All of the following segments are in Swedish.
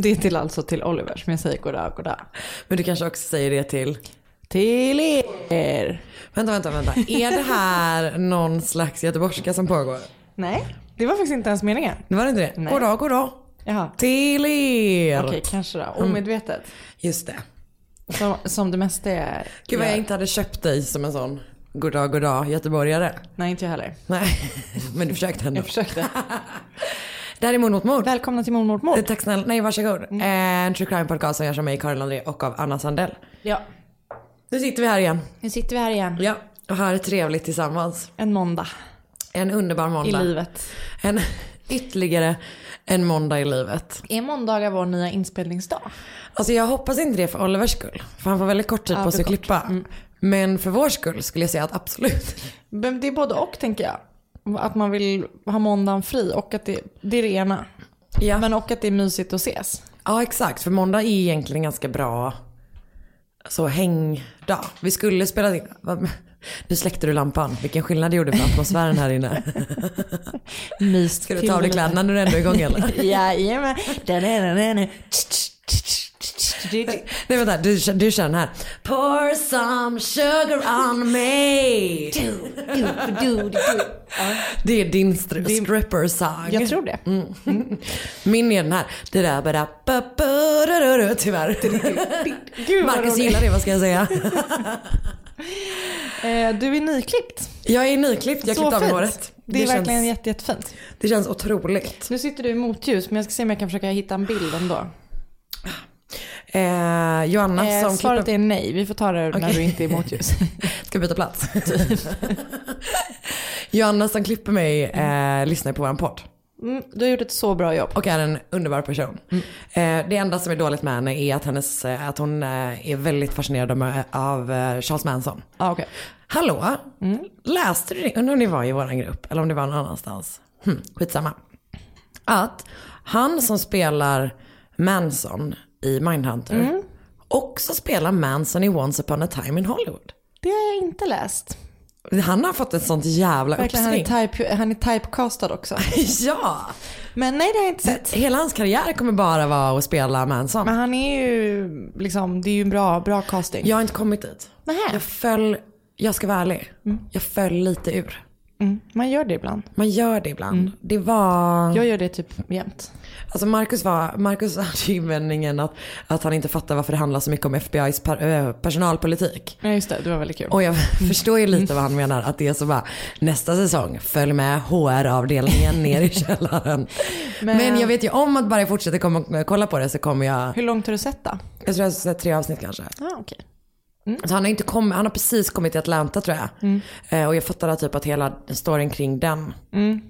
Det är till alltså till Oliver som jag säger goddag, goddag. Men du kanske också säger det till? Till er. Vänta, vänta, vänta. Är det här någon slags göteborgska som pågår? Nej, det var faktiskt inte ens meningen. Det var inte det? Nej. Goddag, goddag. Jaha, Till er. okej kanske då. Omedvetet. Just det. Som, som det mesta är. Gud vad jag inte hade köpt dig som en sån goddag, goddag göteborgare. Nej, inte jag heller. Nej, men du försökte ändå. Jag försökte. Det här är Mord mot mord. Välkomna till Mord mot mord. Tack snälla. Nej, varsågod. En true crime podcast som görs av mig, Karin André och av Anna Sandell. Ja, Nu sitter vi här igen. nu sitter vi här igen. Ja, och har det trevligt tillsammans. En måndag En underbar i måndag. livet. En ytterligare en måndag i livet. Är måndagar vår nya inspelningsdag? Alltså jag hoppas inte det för Olivers skull. För han får väldigt kort tid Ja, på sig att klippa. Men för vår skull skulle jag säga att absolut. Men det är både och tänker jag. Att man vill ha måndagen fri och att det, det är det ena. Ja. Men och att det är mysigt att ses. ja exakt, för måndag är egentligen ganska bra så hängdag. Vi skulle spela in, nu släckte du lampan. Vilken skillnad det gjorde för atmosfären här inne. Myst Ska du ta av dig kläderna när du ändå är igång eller? Jajamän. Nej vänta, du, du kör den här. Pour some sugar on me. Det är din stri- stripper song. Jag tror det. Min är den här. Tyvärr. Gud Marcus gillar det, vad ska jag säga? Eh, Du är nyklippt. Jag är nyklippt, jag Så klippte av håret. Det är känns, verkligen jätte, jättefint. det känns otroligt. Nu sitter du i motljus men jag ska se om jag kan försöka hitta en bild ändå. Eh, Joanna Eh, som svaret klipper... är nej, vi får ta det när Okej. du inte är i motljus. Ska byta plats? Joanna som klipper mig eh, lyssnar på vår podd. Mm, du har gjort ett så bra jobb. Och är en underbar person. Eh, det enda som är dåligt med henne är att, hennes, eh, att hon eh, är väldigt fascinerad av, av eh, Charles Manson. Ah, okay. Hallå? Läste du det? Undrar om det var i vår grupp eller om det var någon annanstans. Hm, skitsamma. Att han som spelar Manson i Mindhunter också spelar Manson i Once upon a time in Hollywood. Det har jag inte läst. Han har fått ett sånt jävla Verkligen, han, är uppsving. type, han är typecastad också. ja! Men nej, det har jag inte sett. Hela hans karriär kommer bara vara att spela Manson. Men han är ju liksom, det är ju en bra, bra casting. Jag har inte kommit dit. Nähä. Jag föll, jag ska vara ärlig, jag föll lite ur. Mm, man gör det ibland. Man gör det ibland. Det var... Jag gör det typ jämt. Alltså Marcus, var, Marcus hade invändningen att, att han inte fattar varför det handlar så mycket om FBI's per, personalpolitik. Ja just det, det var väldigt kul. Och jag förstår ju lite vad han menar. Att det är så bara, nästa säsong, följ med HR-avdelningen ner i källaren. Men, Men- jag vet ju om att bara jag fortsätter komma, kolla på det så kommer jag, Hur långt har du sett då? jag tror jag har sett tre avsnitt kanske. Ah, okej. Så han har, inte kommit, han har precis kommit till Atlanta tror jag. Eh, och jag fattar typ att hela storyn kring den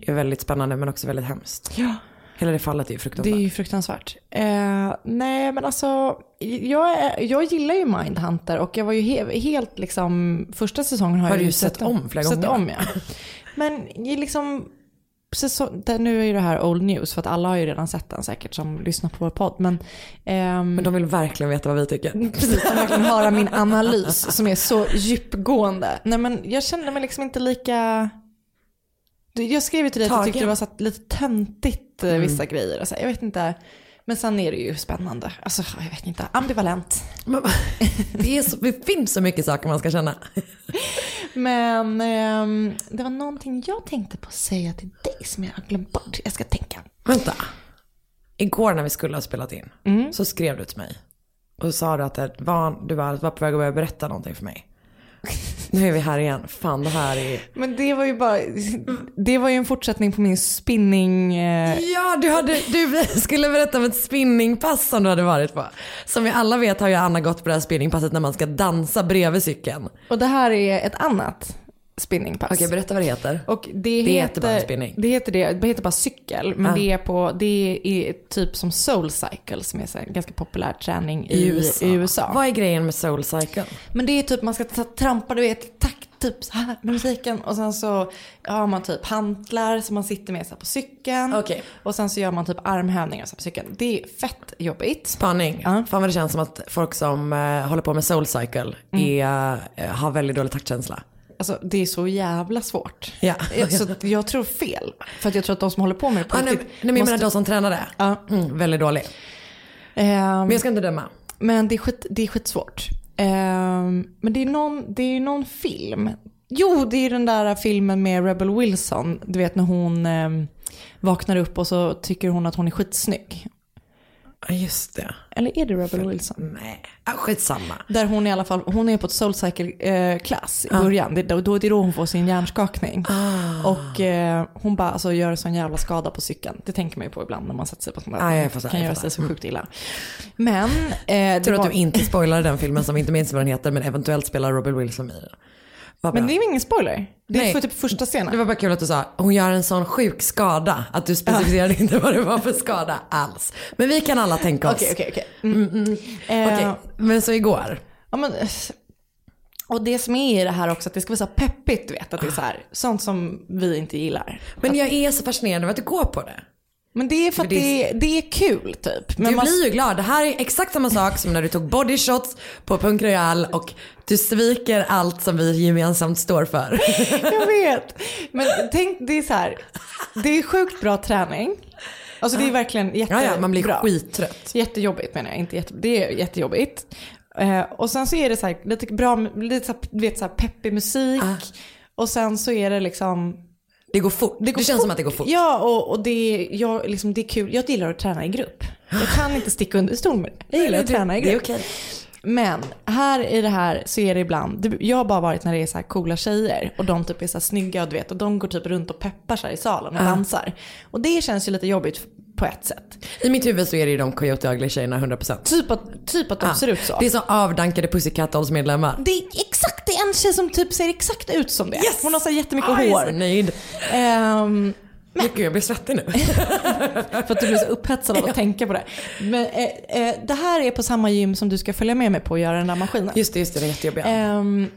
är väldigt spännande men också väldigt hemskt. Ja. Hela det fallet är ju Det fruktansvärt. är ju fruktansvärt. Eh, nej men alltså, jag, är, jag gillar ju Mindhunter och jag var ju he, helt liksom, första säsongen har, Har jag ju sett om flera sett gånger? om ja. Men liksom, säsong, nu är ju det här old news för att alla har ju redan sett den säkert som lyssnar på vår podd. Men, ehm, Men de vill verkligen veta vad vi tycker. Precis, de verkligen höra min analys som är så djupgående. Nej men jag kände mig liksom inte lika... Jag skrev ju till dig att jag tyckte det var så lite töntigt eh, vissa grejer. Och så, här. jag vet inte. Men sen är det ju spännande. Alltså jag vet inte, ambivalent. Men, det, så, det finns så mycket saker man ska känna. Men ehm, det var någonting jag tänkte på att säga till dig som jag har glömt bort. Jag ska tänka. Vänta. Igår när vi skulle ha spelat in så skrev du till mig. Och sa du att var, du var, var på väg att börja berätta någonting för mig. Nu är vi här igen. Fan det här är... Men det var ju bara, det var ju en fortsättning på min spinning... Eh, Ja, du, hade, du skulle berätta om ett spinningpass som du hade varit på. Som vi alla vet har ju Anna gått på det här spinningpasset när man ska dansa bredvid cykeln. och det här är ett annat spinningpass. Okej, berätta vad det heter. Och det, Det heter, heter bara spinning. Det heter, det, det heter bara cykel, men Ah. det, är på, det är typ som soul cycle som är här ganska populär träning i, i USA. Vad är grejen med soul cycle? Men det är typ man ska trampa du vet takt typ så här med musiken och sen så har man typ hantlar som man sitter med så på cykeln. Okej. Och sen så gör man typ armhävningar så på cykeln. Det är fett jobbigt. Spaning. Ja. Fan vad det känns som att folk som eh, håller på med soul cycle är, eh, har väldigt dålig taktkänsla. Alltså det är så jävla svårt. Ja. Eh, Så jag tror fel. För att jag tror att de som håller på med det på Ah, nej, nej, men jag måste- menar de som tränar det. Ja. Mm, väldigt dålig. Ehm, Men jag ska inte döma. Men det är, skit, det är skitsvårt. Ehm, men det är, någon, det är någon film. Jo, det är den där filmen med Rebel Wilson. Du vet när hon ehm, vaknar upp och så tycker hon att hon är skitsnygg. Ja just det. Eller är det Rebel Wilson? Nej, ah, skitsamma. Där hon i alla fall, hon är på ett soulcycle-klass i början. Det, då, då är det då hon får sin hjärnskakning. Ah. Och eh, hon bara alltså, gör en sån jävla skada på cykeln. Det tänker man ju på ibland när man sätter sig på sånt där. Ah, jag fattar, kan jag göra sig så sjukt illa. Men... Eh, Jag tror var- att du inte spoilade den filmen som inte minns vad den heter men eventuellt spelar Robert Wilson i den. Men det är ju ingen spoiler. Det är Nej. för typ första scenen. Det var bara kul att du sa hon gör en sån sjuk skada att du specificerade inte vad det var för skada alls. Men vi kan alla tänka oss. Okej, okej, okej. Mm. Eh, Okej, men så igår. ja, men, eh, och det som är i det här också, att det ska vara så peppigt, du vet. Att det är så här, sånt som vi inte gillar. Men jag är så fascinerad över att du går på det. Men det är för att det är- det är kul typ. Men du man- blir ju glad. Det här är exakt samma sak som när du tog body shots på Punk Royal och du sviker allt som vi gemensamt står för. Jag vet. Men tänk, det är så här. Det är sjukt bra träning. Alltså det är verkligen Ja, jättebra. ja, man blir skittrött. Jättejobbigt menar jag, inte jätte, det är jättejobbigt. Eh, och sen så är det så här, lite bra, lite så här, vet så här peppig musik. Ah. Och sen så är det liksom Det går fort. Det, går känns fort. som att det går fort. Ja, och, och det, jag, liksom, det är kul. Jag gillar att träna i grupp. Jag kan inte sticka under stol med det. Jag gillar att det- träna i det är grupp. okej. Men här i det här så är det ibland, det- jag har bara varit när det är så här coola tjejer och de typ är så här snygga och du vet och de går typ runt och peppar sig i salen och dansar. Och det känns ju lite jobbigt på ett sätt. I mitt huvud så är det ju de Coyote Ugly-tjejerna 100%. Typ att, typ att de Ja. ser ut så. Det är så avdankade Pussycat Dolls medlemmar. Det är exakt, det är en tjej som typ ser exakt ut som det. Yes! Hon har så jättemycket Ah, jag är så hår. nöjd. Ehm, Gud, jag blir svettig nu. För att du blir så upphetsad av att tänka på det. Men eh, eh, det här är på samma gym som du ska följa med mig på att göra den där maskinen. Just det, just det, det är jättejobbiga. Ehm,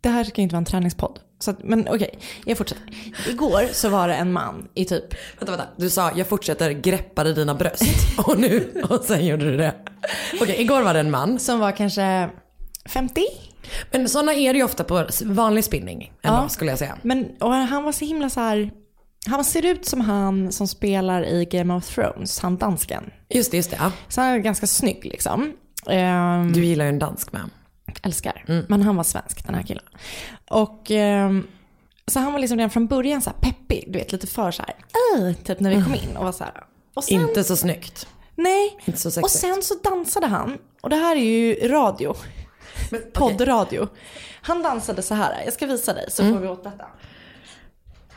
det här ska inte vara en träningspodd. Så att, men okej, jag fortsätter. Igår så var det en man i typ, Vänta, vänta. Du sa jag fortsätter greppade dina bröst. Och nu, och sen gjorde du det. Okej, igår var det en man. som var kanske 50. Men sådana är det ju ofta på vanlig spinning. Ändå, Ja. skulle jag säga. Men och han var så himla så här. Han ser ut som han som spelar i Game of Thrones, han dansken. Just det, just det. Ja. Så han är ganska snygg liksom. Ehm, Du gillar ju en dansk med. Älskar. Men han var svensk den här killen. Och ehm, så han var liksom redan från början så här peppig, du vet lite för så här, "Åh", typ när vi kom in och var så här. Och sen, Inte så snyggt. nej. Inte så Och sen så dansade han, och det här är ju radio, poddradio. Han dansade så här, jag ska visa dig så får vi åt detta.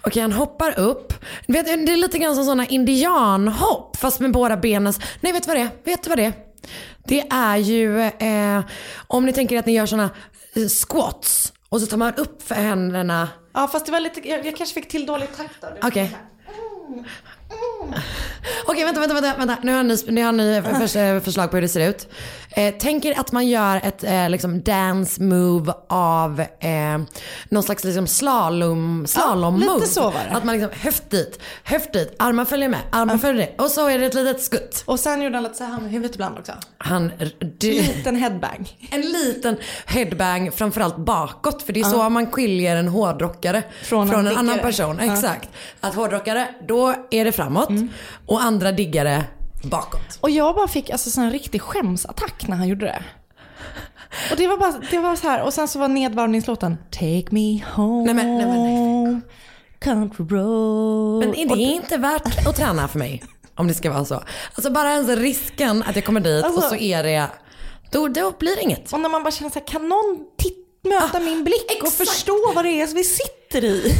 Okej, han hoppar upp. Vet, det är lite grann som sådana indianhopp fast med båda benen. Nej, vet du vad det är? Vet du vad det är? Det är ju eh, om ni tänker att ni gör sådana eh, squats och så tar man upp för händerna. Ja fast det var lite, jag, jag kanske fick till dålig takt det. Okej. Okej, vänta, vänta, vänta, vänta. Nu har ni, nu har ni förs- förslag på hur det ser ut. Eh, tänker att man gör ett eh, liksom dance move av eh, någon slags liksom slalom, slalom lite move. så var det. Att man liksom höft dit, höft dit, armar följer med, armar följer det. Och så är det ett litet skutt. Och sen gjorde han lite så här med huvudet ibland också. Han, du, Liten headbang. en liten headbang framförallt bakåt. För det är så man skiljer en hårdrockare Från från, en en, annan person. Ja. Exakt. Att hårdrockare, då är det framåt. Och andra diggare bakåt. Och jag bara fick alltså här riktig skämsattack när han gjorde det. Och det var bara, det var så här, och sen så var nedvarvningslåten Take me home, Nej, men- nej, men country road. Men är det inte värt att träna för mig? Om det ska vara så. Alltså bara ens risken att jag kommer dit Alltså- och så är det, då, då blir det inget. Och när man bara känner så här, kan någon titt, möta min blick och Ah, exakt. förstå vad det är vi sitter i?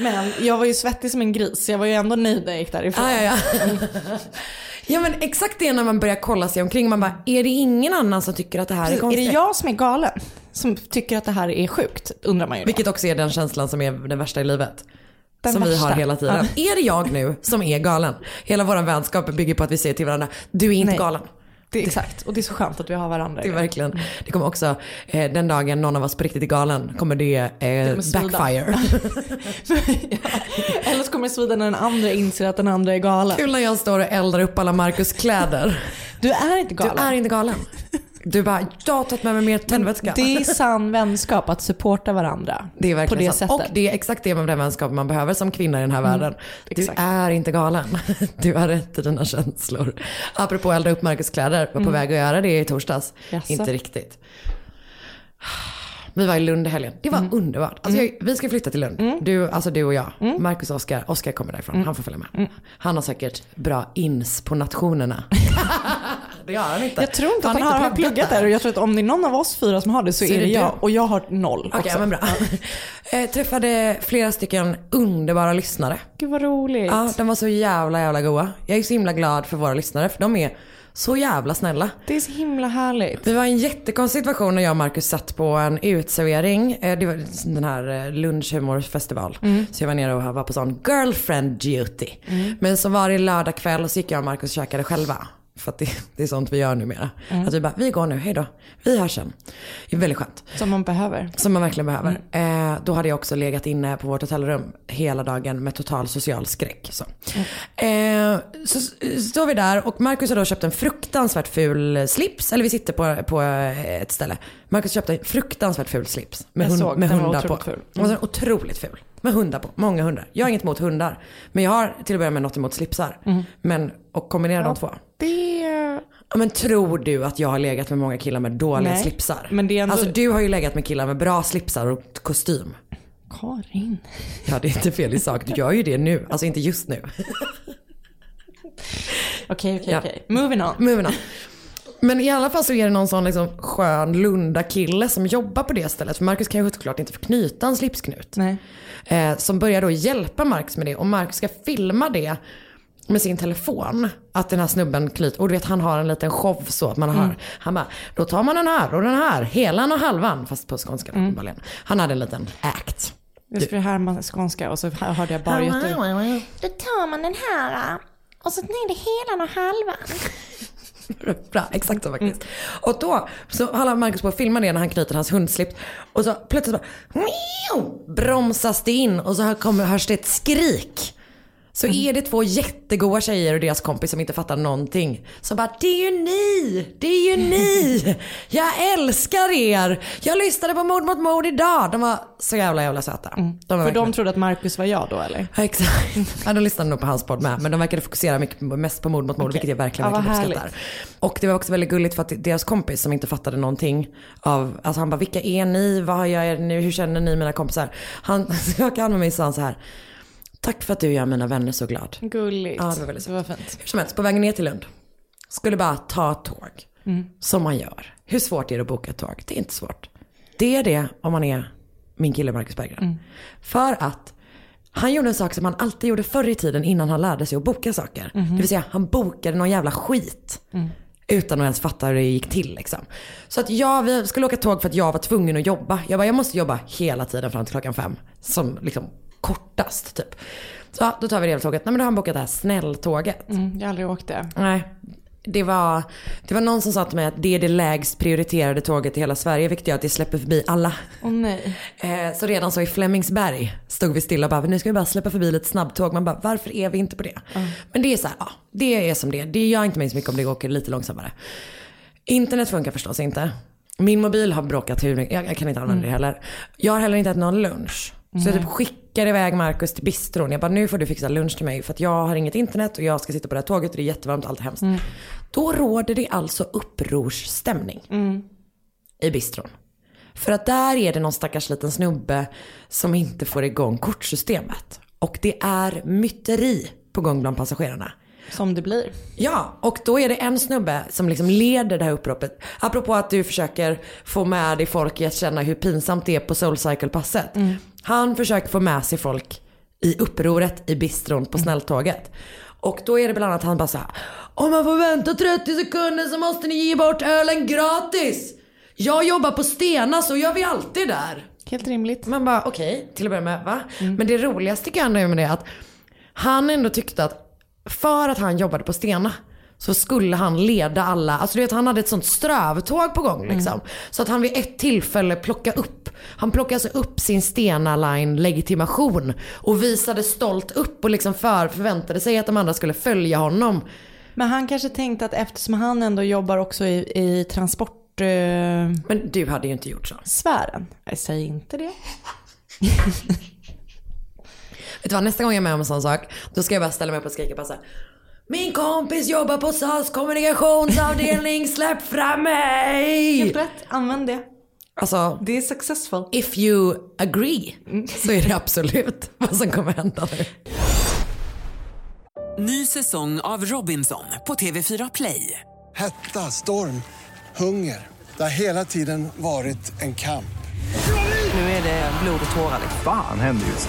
Men jag var ju svettig som en gris, jag var ju ändå nöjd när jag gick därifrån. Ja, ja, ja. ja men exakt det när man börjar kolla sig omkring. Man bara, är det ingen annan som tycker att det här Precis, är är det konstigt? jag som är galen? Som tycker att det här är sjukt? Undrar man ju då. Vilket också är den känslan som är den värsta i livet. Den som vi värsta. har hela tiden. Är det jag nu som är galen? Hela vår vänskap bygger på att vi säger till varandra, du är inte Nej. galen. Det exakt, och det är så skönt att vi har varandra. Det är verkligen, det kommer också, eh, den dagen någon av oss på riktigt är galen kommer det eh, kommer svida. backfire. ja. Eller så kommer det svida när den andra inser att den andra är galen. Kul när jag står och eldar upp alla Marcus kläder. Du är inte Du galen. är inte galen. Du bara, jag har tagit med mig mer tändvätska. Det är sann vänskap att supporta varandra. Det är verkligen på det sant. sättet. Och det är exakt det med den vänskap man behöver som kvinna i den här världen. Du exakt. är inte galen. Du har rätt i dina känslor. Apropå att elda upp Marcus kläder, var på väg att göra det i torsdags. Jaså? Inte riktigt. Vi var i Lund i helgen. Det var underbart. Alltså jag, vi ska flytta till Lund. Du, alltså du och jag. Marcus och Oskar. Oskar kommer därifrån. Han får följa med. Han har säkert bra ins på nationerna. det har han inte. Jag tror inte att han har, pluggat pluggat där och jag tror att om det är någon av oss fyra som har det så, Så är det du. jag. Och jag har noll Okej, också. men bra. Eh, träffade flera stycken underbara lyssnare. Gud vad roligt. Ja, de var så jävla jävla goa. Jag är så himla glad för våra lyssnare för de är så jävla snälla. Det är så himla härligt. Det var en jättekonstig situation när jag och Marcus satt på en utservering. Eh, Det var den här eh, Lunds humorfestival. Så jag var nere och var på sån girlfriend duty. Men så var det lördag kväll och så gick jag och Marcus och käkade själva. För att det, det är sånt vi gör numera. Att vi bara, vi går nu, hej då. Vi hörs sen. Det är väldigt skönt. Som man behöver. Som man verkligen behöver. Eh, då hade jag också legat inne på vårt hotellrum hela dagen med total social skräck. Så, eh, så står vi där och Marcus har då köpt en fruktansvärt ful slips. Eller vi sitter på, på ett ställe. Marcus köpte en fruktansvärt ful slips med, Jag hund, såg, med hundar på. ful. Och så otroligt ful. Med hundar på. Många hundar. Jag har inget emot hundar. Men jag har till att börja med något emot slipsar. Men, och kombinera de två. Det... Ja, men tror du att jag har legat med många killar med dåliga Nej, slipsar? men det är ändå- Alltså du har ju legat med killar med bra slipsar och kostym. Karin. Ja det är inte fel i sak, du gör ju det nu. Alltså inte just nu. Okej, okej, Ja. okej. Moving on. Moving on. Men i alla fall så är det någon sån liksom skön lunda kille som jobbar på det stället. För Marcus kan ju såklart inte få knyta en slipsknut. Nej. Eh, som börjar då hjälpa Marcus med det. Och Marcus ska filma det med sin telefon. Att den här snubben knyter. Och du vet han har en liten show så att man hör. Han bara, då tar man den här och den här. Helan och halvan. Fast på skånska mm. Han hade en liten act. Jag skulle härma skånska och så hörde jag bara. Då tar man den här och så ner det hela och halvan. Bra, exakt så faktiskt. Och då så håller Marcus på att filma det när han knyter hans hundslips. Och så plötsligt bara miau, bromsas det in och så kommer, hörs det ett skrik. Så är det två jättegoda tjejer och deras kompis som inte fattar någonting. Som bara, det är ju ni! Det är ju ni! Jag älskar er! Jag lyssnade på Mord mot mord idag. De var så jävla jävla söta. De var För verkligen- de trodde att Marcus var jag då eller? Ja, exakt. Ja, de lyssnade nog på hans podd med. Men de verkade fokusera mycket, mest på mord mot mord, vilket jag verkligen, Ja, verkligen uppskattar. Och det var också väldigt gulligt för att deras kompis som inte fattade någonting av, alltså han bara, vilka är ni? Vad gör er nu? Hur känner ni mina kompisar? Han skakade hand med mig och sa så här, tack för att du gör mina vänner så glad. Gulligt. Ja, det var väldigt det var fint. Hur som helst, på vägen ner till Lund. Skulle bara ta tåg. Som man gör. Hur svårt är det att boka ett tåg? Det är inte svårt. Det är det om man är min kille Marcus Berggren. För att han gjorde en sak som han alltid gjorde förr i tiden innan han lärde sig att boka saker. Det vill säga han bokade någon jävla skit. Utan att ens fatta hur det gick till liksom. Så att jag, vi skulle åka tåg för att jag var tvungen att jobba. Jag bara, jag måste jobba hela tiden fram till klockan fem. Som liksom kortast typ. Så då tar vi det tåget. Nej men då har han bokat det här snälltåget. Mm, jag har aldrig åkt det. Nej. Det var, det var någon som sa till mig att det är det lägst prioriterade tåget i hela Sverige vilket gör att det släpper förbi alla. Åh nej. Eh, så redan så i Flemingsberg stod vi stilla och bara nu ska vi bara släppa förbi lite snabbtåg. Man bara varför är vi inte på det? Men det är så här, ja det är som det är. Det gör inte mig så mycket om det åker lite långsammare. Internet funkar förstås inte. Min mobil har bråkat hur mycket, jag, jag kan inte använda det heller. Jag har heller inte ätit någon lunch. Så jag typ skickar iväg Markus till bistron. Jag bara nu får du fixa lunch till mig för att jag har inget internet och jag ska sitta på det här tåget och det är jättevarmt och allt är hemskt. Då råder det alltså upprorsstämning i bistron. För att där är det någon stackars liten snubbe som inte får igång kortsystemet. Och det är myteri på gång bland passagerarna. Som det blir. Ja, och då är det en snubbe som liksom leder det här uppropet. Apropå att du försöker få med dig folk i att känna hur pinsamt det är på Soulcycle-passet. Han försöker få med sig folk i upproret i bistron på snälltåget. Och då är det bland annat han bara så här. Om man får vänta 30 sekunder så måste ni ge bort ölen gratis. Jag jobbar på Stena så gör vi alltid där. Helt rimligt. Man bara okej, till att börja med va? Men det roligaste tycker jag ändå är med det att han ändå tyckte att för att han jobbade på Stena så skulle han leda alla, alltså du vet han hade ett sånt strövtåg på gång liksom. Så att han vid ett tillfälle plockade upp, han plockade alltså upp sin Stena Line legitimation och visade stolt upp och liksom för, förväntade sig att de andra skulle följa honom. Men han kanske tänkte att eftersom han ändå jobbar också i, i transportsfären. Men du hade ju inte gjort så. Jag säger inte det. Vet du vad, nästa gång jag är med om en sån sak, då ska jag bara ställa mig upp och skrika bara så här, Min kompis jobbar på SAS kommunikationsavdelning, släpp fram mig! Helt rätt, använd det. Alltså, Det är successful. if you agree så är det absolut vad som kommer hända nu. Ny säsong av Robinson på TV4 Play. Hetta, storm, hunger. Det har hela tiden varit en kamp. Nu är det blod och tårar. Fan händer just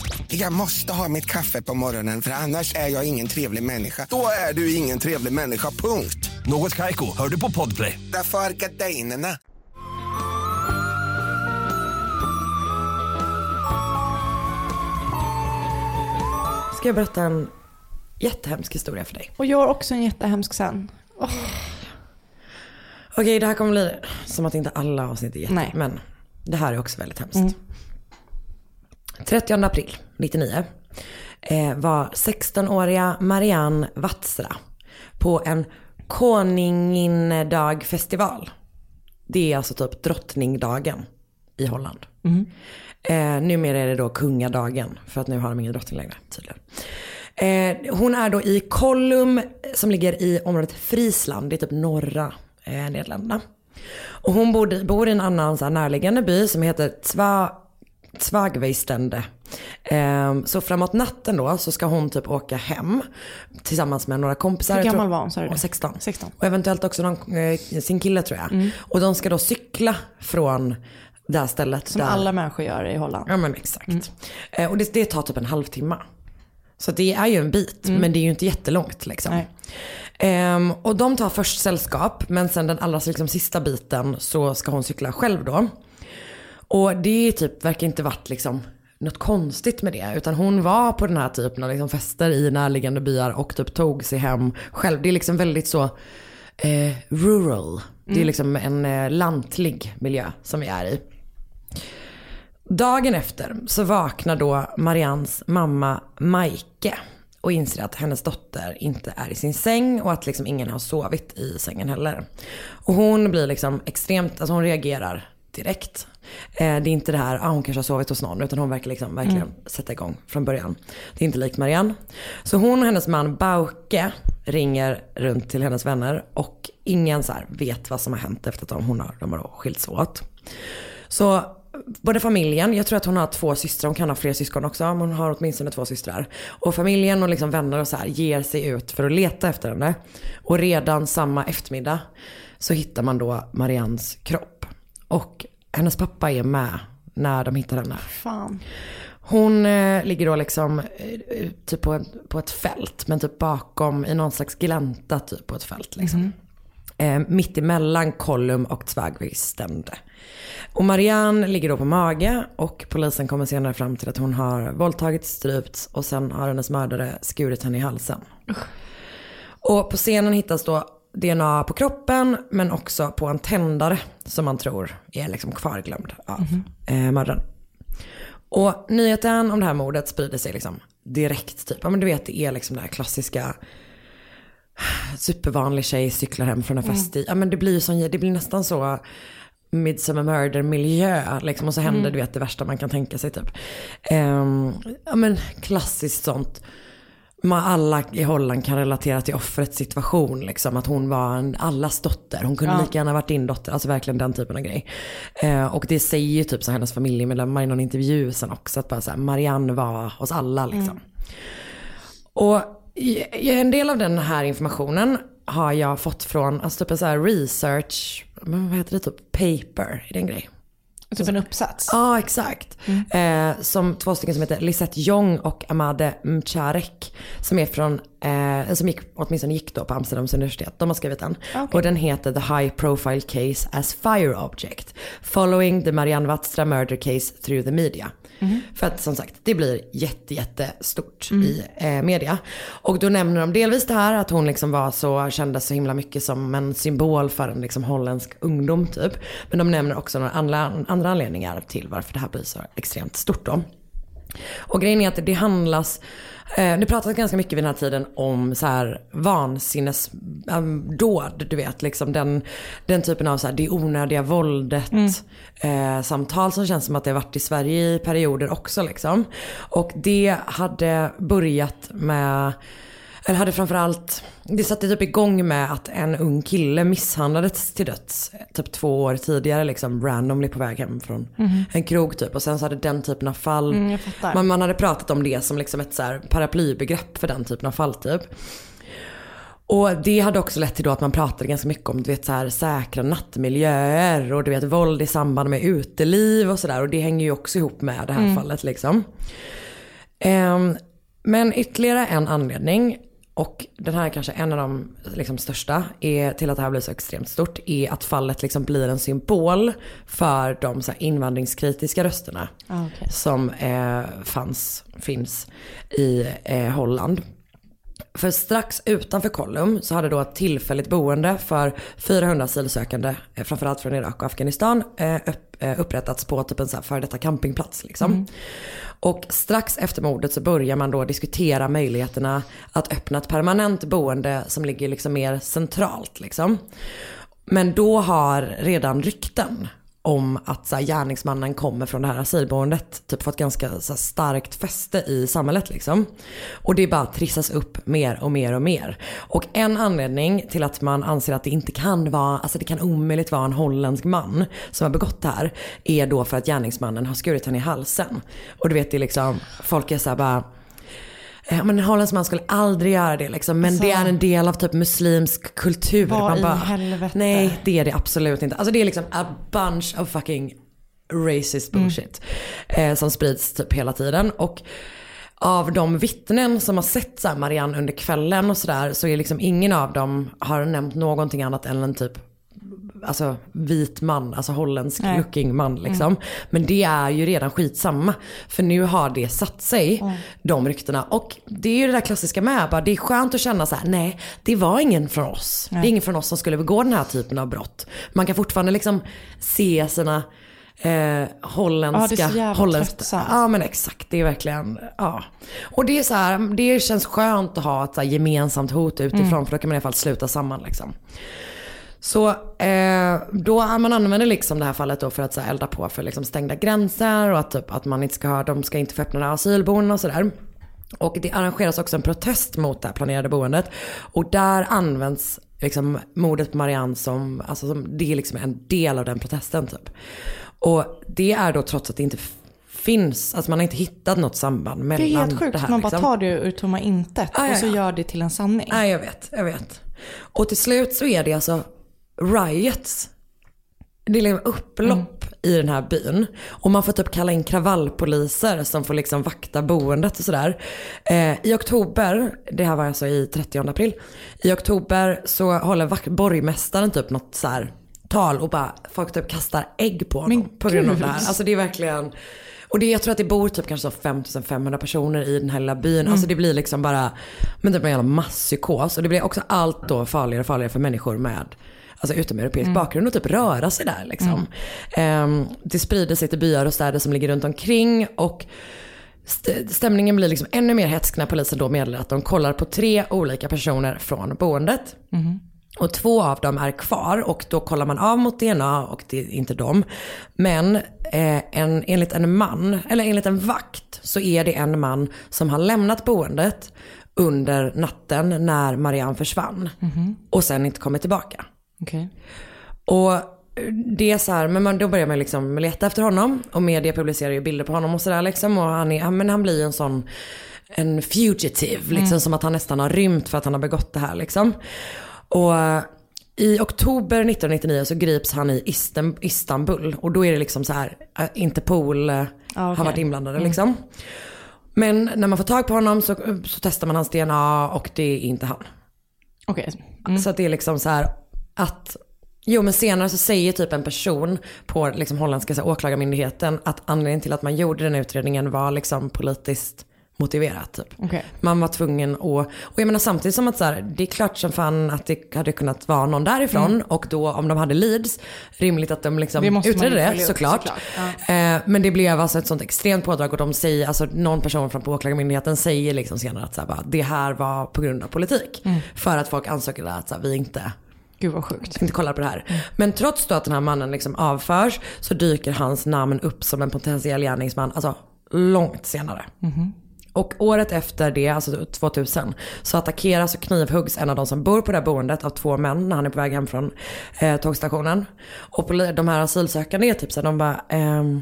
Jag måste ha mitt kaffe på morgonen för annars är jag ingen trevlig människa. Då är du ingen trevlig människa, punkt. Något Kaiko, hör du på Podplay. Därför är gardinerna. Ska jag berätta en jättehemsk historia för dig? Och jag har också en jättehemsk sen. Okej, det här kommer bli som att inte alla avsnitt är jätte, Nej. men det här är också väldigt hemskt. Mm. 30 april 99 eh, var 16-åriga Marianne Watsra på en Koninginnedag-festival. Det är alltså typ drottningdagen i Holland. Eh, numera är det då kungadagen för att nu har de ingen drottning längre tydligen. Eh, hon är då i Kollum som ligger i området Friesland, det är typ norra eh, Nederländerna. Och hon bor, bor i en annan så närliggande by som heter Zwa, Zwagweistende. Eh, så framåt natten då så ska hon typ åka hem tillsammans med några kompisar. Hur gammal var hon, sa du det? 16. 16. Och eventuellt också någon, eh, sin kille tror jag. Och de ska då cykla från det här stället. Som där, alla människor gör i Holland. Ja men exakt. Eh, och det, det tar typ en halvtimme. Så det är ju en bit, men det är ju inte jättelångt liksom. Ehm, och de tar först sällskap, men sen den allra liksom, sista biten så ska hon cykla själv då. Och det är typ, verkar inte varit liksom något konstigt med det. Utan hon var på den här typen av liksom fester i närliggande byar och typ tog sig hem själv. Det är liksom väldigt så eh, rural. Det är liksom en eh, lantlig miljö som vi är i. Dagen efter så vaknar då Marians mamma Maike och inser att hennes dotter inte är i sin säng och att liksom ingen har sovit i sängen heller. Och hon blir liksom extremt, alltså hon reagerar direkt. Eh, det är inte det här, ah, hon kanske har sovit hos någon, utan hon verkar liksom verkligen sätta igång från början. Det är inte likt Marianne. Så hon och hennes man Bauke ringer runt till hennes vänner och ingen så vet vad som har hänt efter att de, hon har, de har skilts åt. Så både familjen, jag tror att hon har två systrar, hon kan ha fler syskon också, men hon har åtminstone två systrar. Och familjen och liksom vänner och så här ger sig ut för att leta efter henne. Och redan samma eftermiddag så hittar man då Mariannes kropp. Och hennes pappa är med när de hittar henne. Fan. Hon eh, ligger då liksom eh, typ på, på ett fält, men typ bakom i någon slags glänta typ på ett fält liksom. Eh, mitt emellan Kollum och Tvagvistende. Och Marianne ligger då på mage och polisen kommer senare fram till att hon har våldtagits, strypts och sen har hennes mördare skurit henne i halsen. Och på scenen hittas då DNA på kroppen men också på en tändare som man tror är liksom kvarglömd av eh, mördaren. Och nyheten om det här mordet sprider sig liksom direkt typ. Ja men du vet det är liksom det här klassiska supervanlig tjej cyklar hem från en fest i, ja men det blir sån, det blir nästan så Midsummer Murder miljö liksom och så händer Mm. du vet det värsta man kan tänka sig typ. Ehm, ja men klassiskt sånt. Man alla i Holland kan relatera till offrets situation liksom. Att hon var en, allas dotter. Hon kunde Ja. lika gärna varit din dotter. Alltså verkligen den typen av grej. Eh, och det säger ju typ så hennes familjemedlemmar i någon intervju sen också. Att bara så här, Marianne var hos alla liksom. Och i- i en del av den här informationen har jag fått från, alltså typ en så här research, vad heter det, typ paper, är det en grej? Typ en uppsats? Ja, exakt. Eh, som två stycken som heter Lisette Jong och Amade Mcharek. Som är från, eh, som gick, åtminstone gick då på Amsterdams universitet. De har skrivit den. Och den heter The High Profile Case as Fire Object. Following the Marianne Watstra Murder Case through the media. För att som sagt, det blir jätte, jättestort i eh, media. Och då nämner de delvis det här att hon liksom var så, kändes så himla mycket som en symbol för en liksom holländsk ungdom typ. Men de nämner också några andra, andra anledningar till varför det här blir så extremt stort då. Och grejen är att det handlas, eh, det pratas ganska mycket vid den här tiden om så här vansinnesdåd, du vet liksom den, den typen av så här, det onödiga våldet, eh, samtal som känns som att det har varit i Sverige i perioder också liksom. Och det hade börjat med eller hade framförallt, det satte typ igång med att en ung kille misshandlades till döds typ två år tidigare liksom randomly på väg hem från Mhm. en krog typ. Och sen så hade den typen av fall, Mm, man, man hade pratat om det som liksom ett så här paraplybegrepp för den typen av fall typ. Och det hade också lett till då att man pratade ganska mycket om du vet, så här, säkra nattmiljöer och du vet våld i samband med uteliv och sådär. Och det hänger ju också ihop med det här Mm. fallet liksom. Ehm, men ytterligare en anledning, och den här är kanske en av de liksom, största, är till att det här blir så extremt stort, är att fallet liksom blir en symbol för de så här, invandringskritiska rösterna Ah, okej. som eh, fanns, finns i eh, Holland. För strax utanför Kollum så hade då ett tillfälligt boende för 400 asylsökande, eh, framförallt från Irak och Afghanistan, eh, eh, upprättats på typ en så här före detta campingplats. Liksom. Mm. Och strax efter mordet så börjar man då diskutera möjligheterna att öppna ett permanent boende som ligger liksom mer centralt. Liksom. Men då har redan rykten om att så här, gärningsmannen kommer från det här asylboendet typ fått ganska så här, starkt fäste i samhället liksom. Och det bara trissas upp mer och mer och mer. Och en anledning till att man anser att det inte kan vara, alltså det kan omöjligt vara en holländsk man som har begått det här är då för att gärningsmannen har skurit henne i halsen. Och du vet det är liksom, folk är så här bara men en holländsk man skulle aldrig göra det liksom. Men Alltså- det är en del av typ muslimsk kultur. Vad i bara, helvete? Nej, det är det absolut inte. Alltså det är liksom a bunch of fucking racist bullshit. Eh, som sprids typ hela tiden. Och av de vittnen som har sett så Marianne under kvällen och sådär så är liksom ingen av dem har nämnt någonting annat än en typ alltså vit man, alltså holländsk Nej. looking man liksom. Men det är ju redan skitsamma. För nu har det satt sig, de ryktena. Och det är ju det där klassiska med, bara, det är skönt att känna så här: nej det var ingen från oss. Det är ingen från oss som skulle begå den här typen av brott. Man kan fortfarande liksom se sina eh, holländska, Ja, det är så jävla holländska. Ja men exakt, det är verkligen, ja. Och det är så här, det känns skönt att ha ett så gemensamt hot utifrån Mm. för då kan man i alla fall sluta samman liksom. Så eh, då man använder liksom det här fallet då för att så här, elda på för liksom stängda gränser och att, typ, att man inte ska ha, de ska inte få öppna asylboenden och sådär. Och det arrangeras också en protest mot det här planerade boendet. Och där används liksom mordet på Marianne som, alltså som, det är liksom en del av den protesten typ. Och det är då trots att det inte finns, alltså man har inte hittat något samband Det mellan är helt sjukt. det här. Man bara liksom. tar det ur tomma intet Ja, ja, och så ja. gör det till en sanning. Nej jag vet, jag vet. Och till slut så är det alltså riots. Det är liksom upplopp i den här byn. Och man får typ kalla in kravallpoliser som får liksom vakta boendet och sådär. Eh, I oktober, det här var alltså i 30 april. I oktober så håller borgmästaren typ något så här tal och bara folk typ kastar ägg på honom på grund av det här. Alltså det är verkligen och det, jag tror att det bor typ kanske så 5500 personer i den här lilla byn. Alltså det blir liksom bara, men typ en jävla masspsykos. Och det blir också allt då farligare och farligare för människor med alltså utomeuropeisk bakgrund och typ röra sig där liksom. Ehm, det sprider sig till byar och städer som ligger runt omkring och st- stämningen blir liksom ännu mer hätsk när polisen då meddelar att de kollar på tre olika personer från boendet. Och två av dem är kvar och då kollar man av mot DNA och det är inte dem. Men eh, en, enligt en man, eller enligt en vakt, så är det en man som har lämnat boendet under natten när Marianne försvann. Och sen inte kommit tillbaka. Okej. Och det är så här, men man, då börjar man liksom leta efter honom och media publicerar ju bilder på honom och sådär liksom. Och han, är, men han blir ju en sån, en fugitive, liksom Mm. som att han nästan har rymt för att han har begått det här liksom. Och i oktober 1999 så grips han i Istanbul och då är det liksom så här, eh, Interpol Ah, okej. har varit inblandade Mm. liksom. Men när man får tag på honom så, så testar man hans DNA och det är inte han. Okej. Så att det är liksom så här att Jo men senare så säger typ en person på liksom holländska så åklagarmyndigheten att anledningen till att man gjorde den utredningen var liksom politiskt motiverat. Typ. Okej. Man var tvungen att, och jag menar samtidigt som att så här, det är klart som fan att det hade kunnat vara någon därifrån Mm. och då om de hade leads, rimligt att de liksom Det utredde det upp, såklart. såklart. Eh, men det blev alltså ett sånt extremt pådrag och de säger, alltså någon person från på åklagarmyndigheten säger liksom senare att så här, bara, det här var på grund av politik. Mm. För att folk ansåg att så här, vi inte Gud vad sjukt. inte kollar på det här. Men trots då att den här mannen liksom avförs så dyker hans namn upp som en potentiell gärningsman, alltså långt senare. Och året efter det, alltså 2000, så attackeras och knivhuggs en av de som bor på det här boendet av två män när han är på väg hem från eh, tågstationen. Och de här asylsökande är typ så här, de bara, ehm,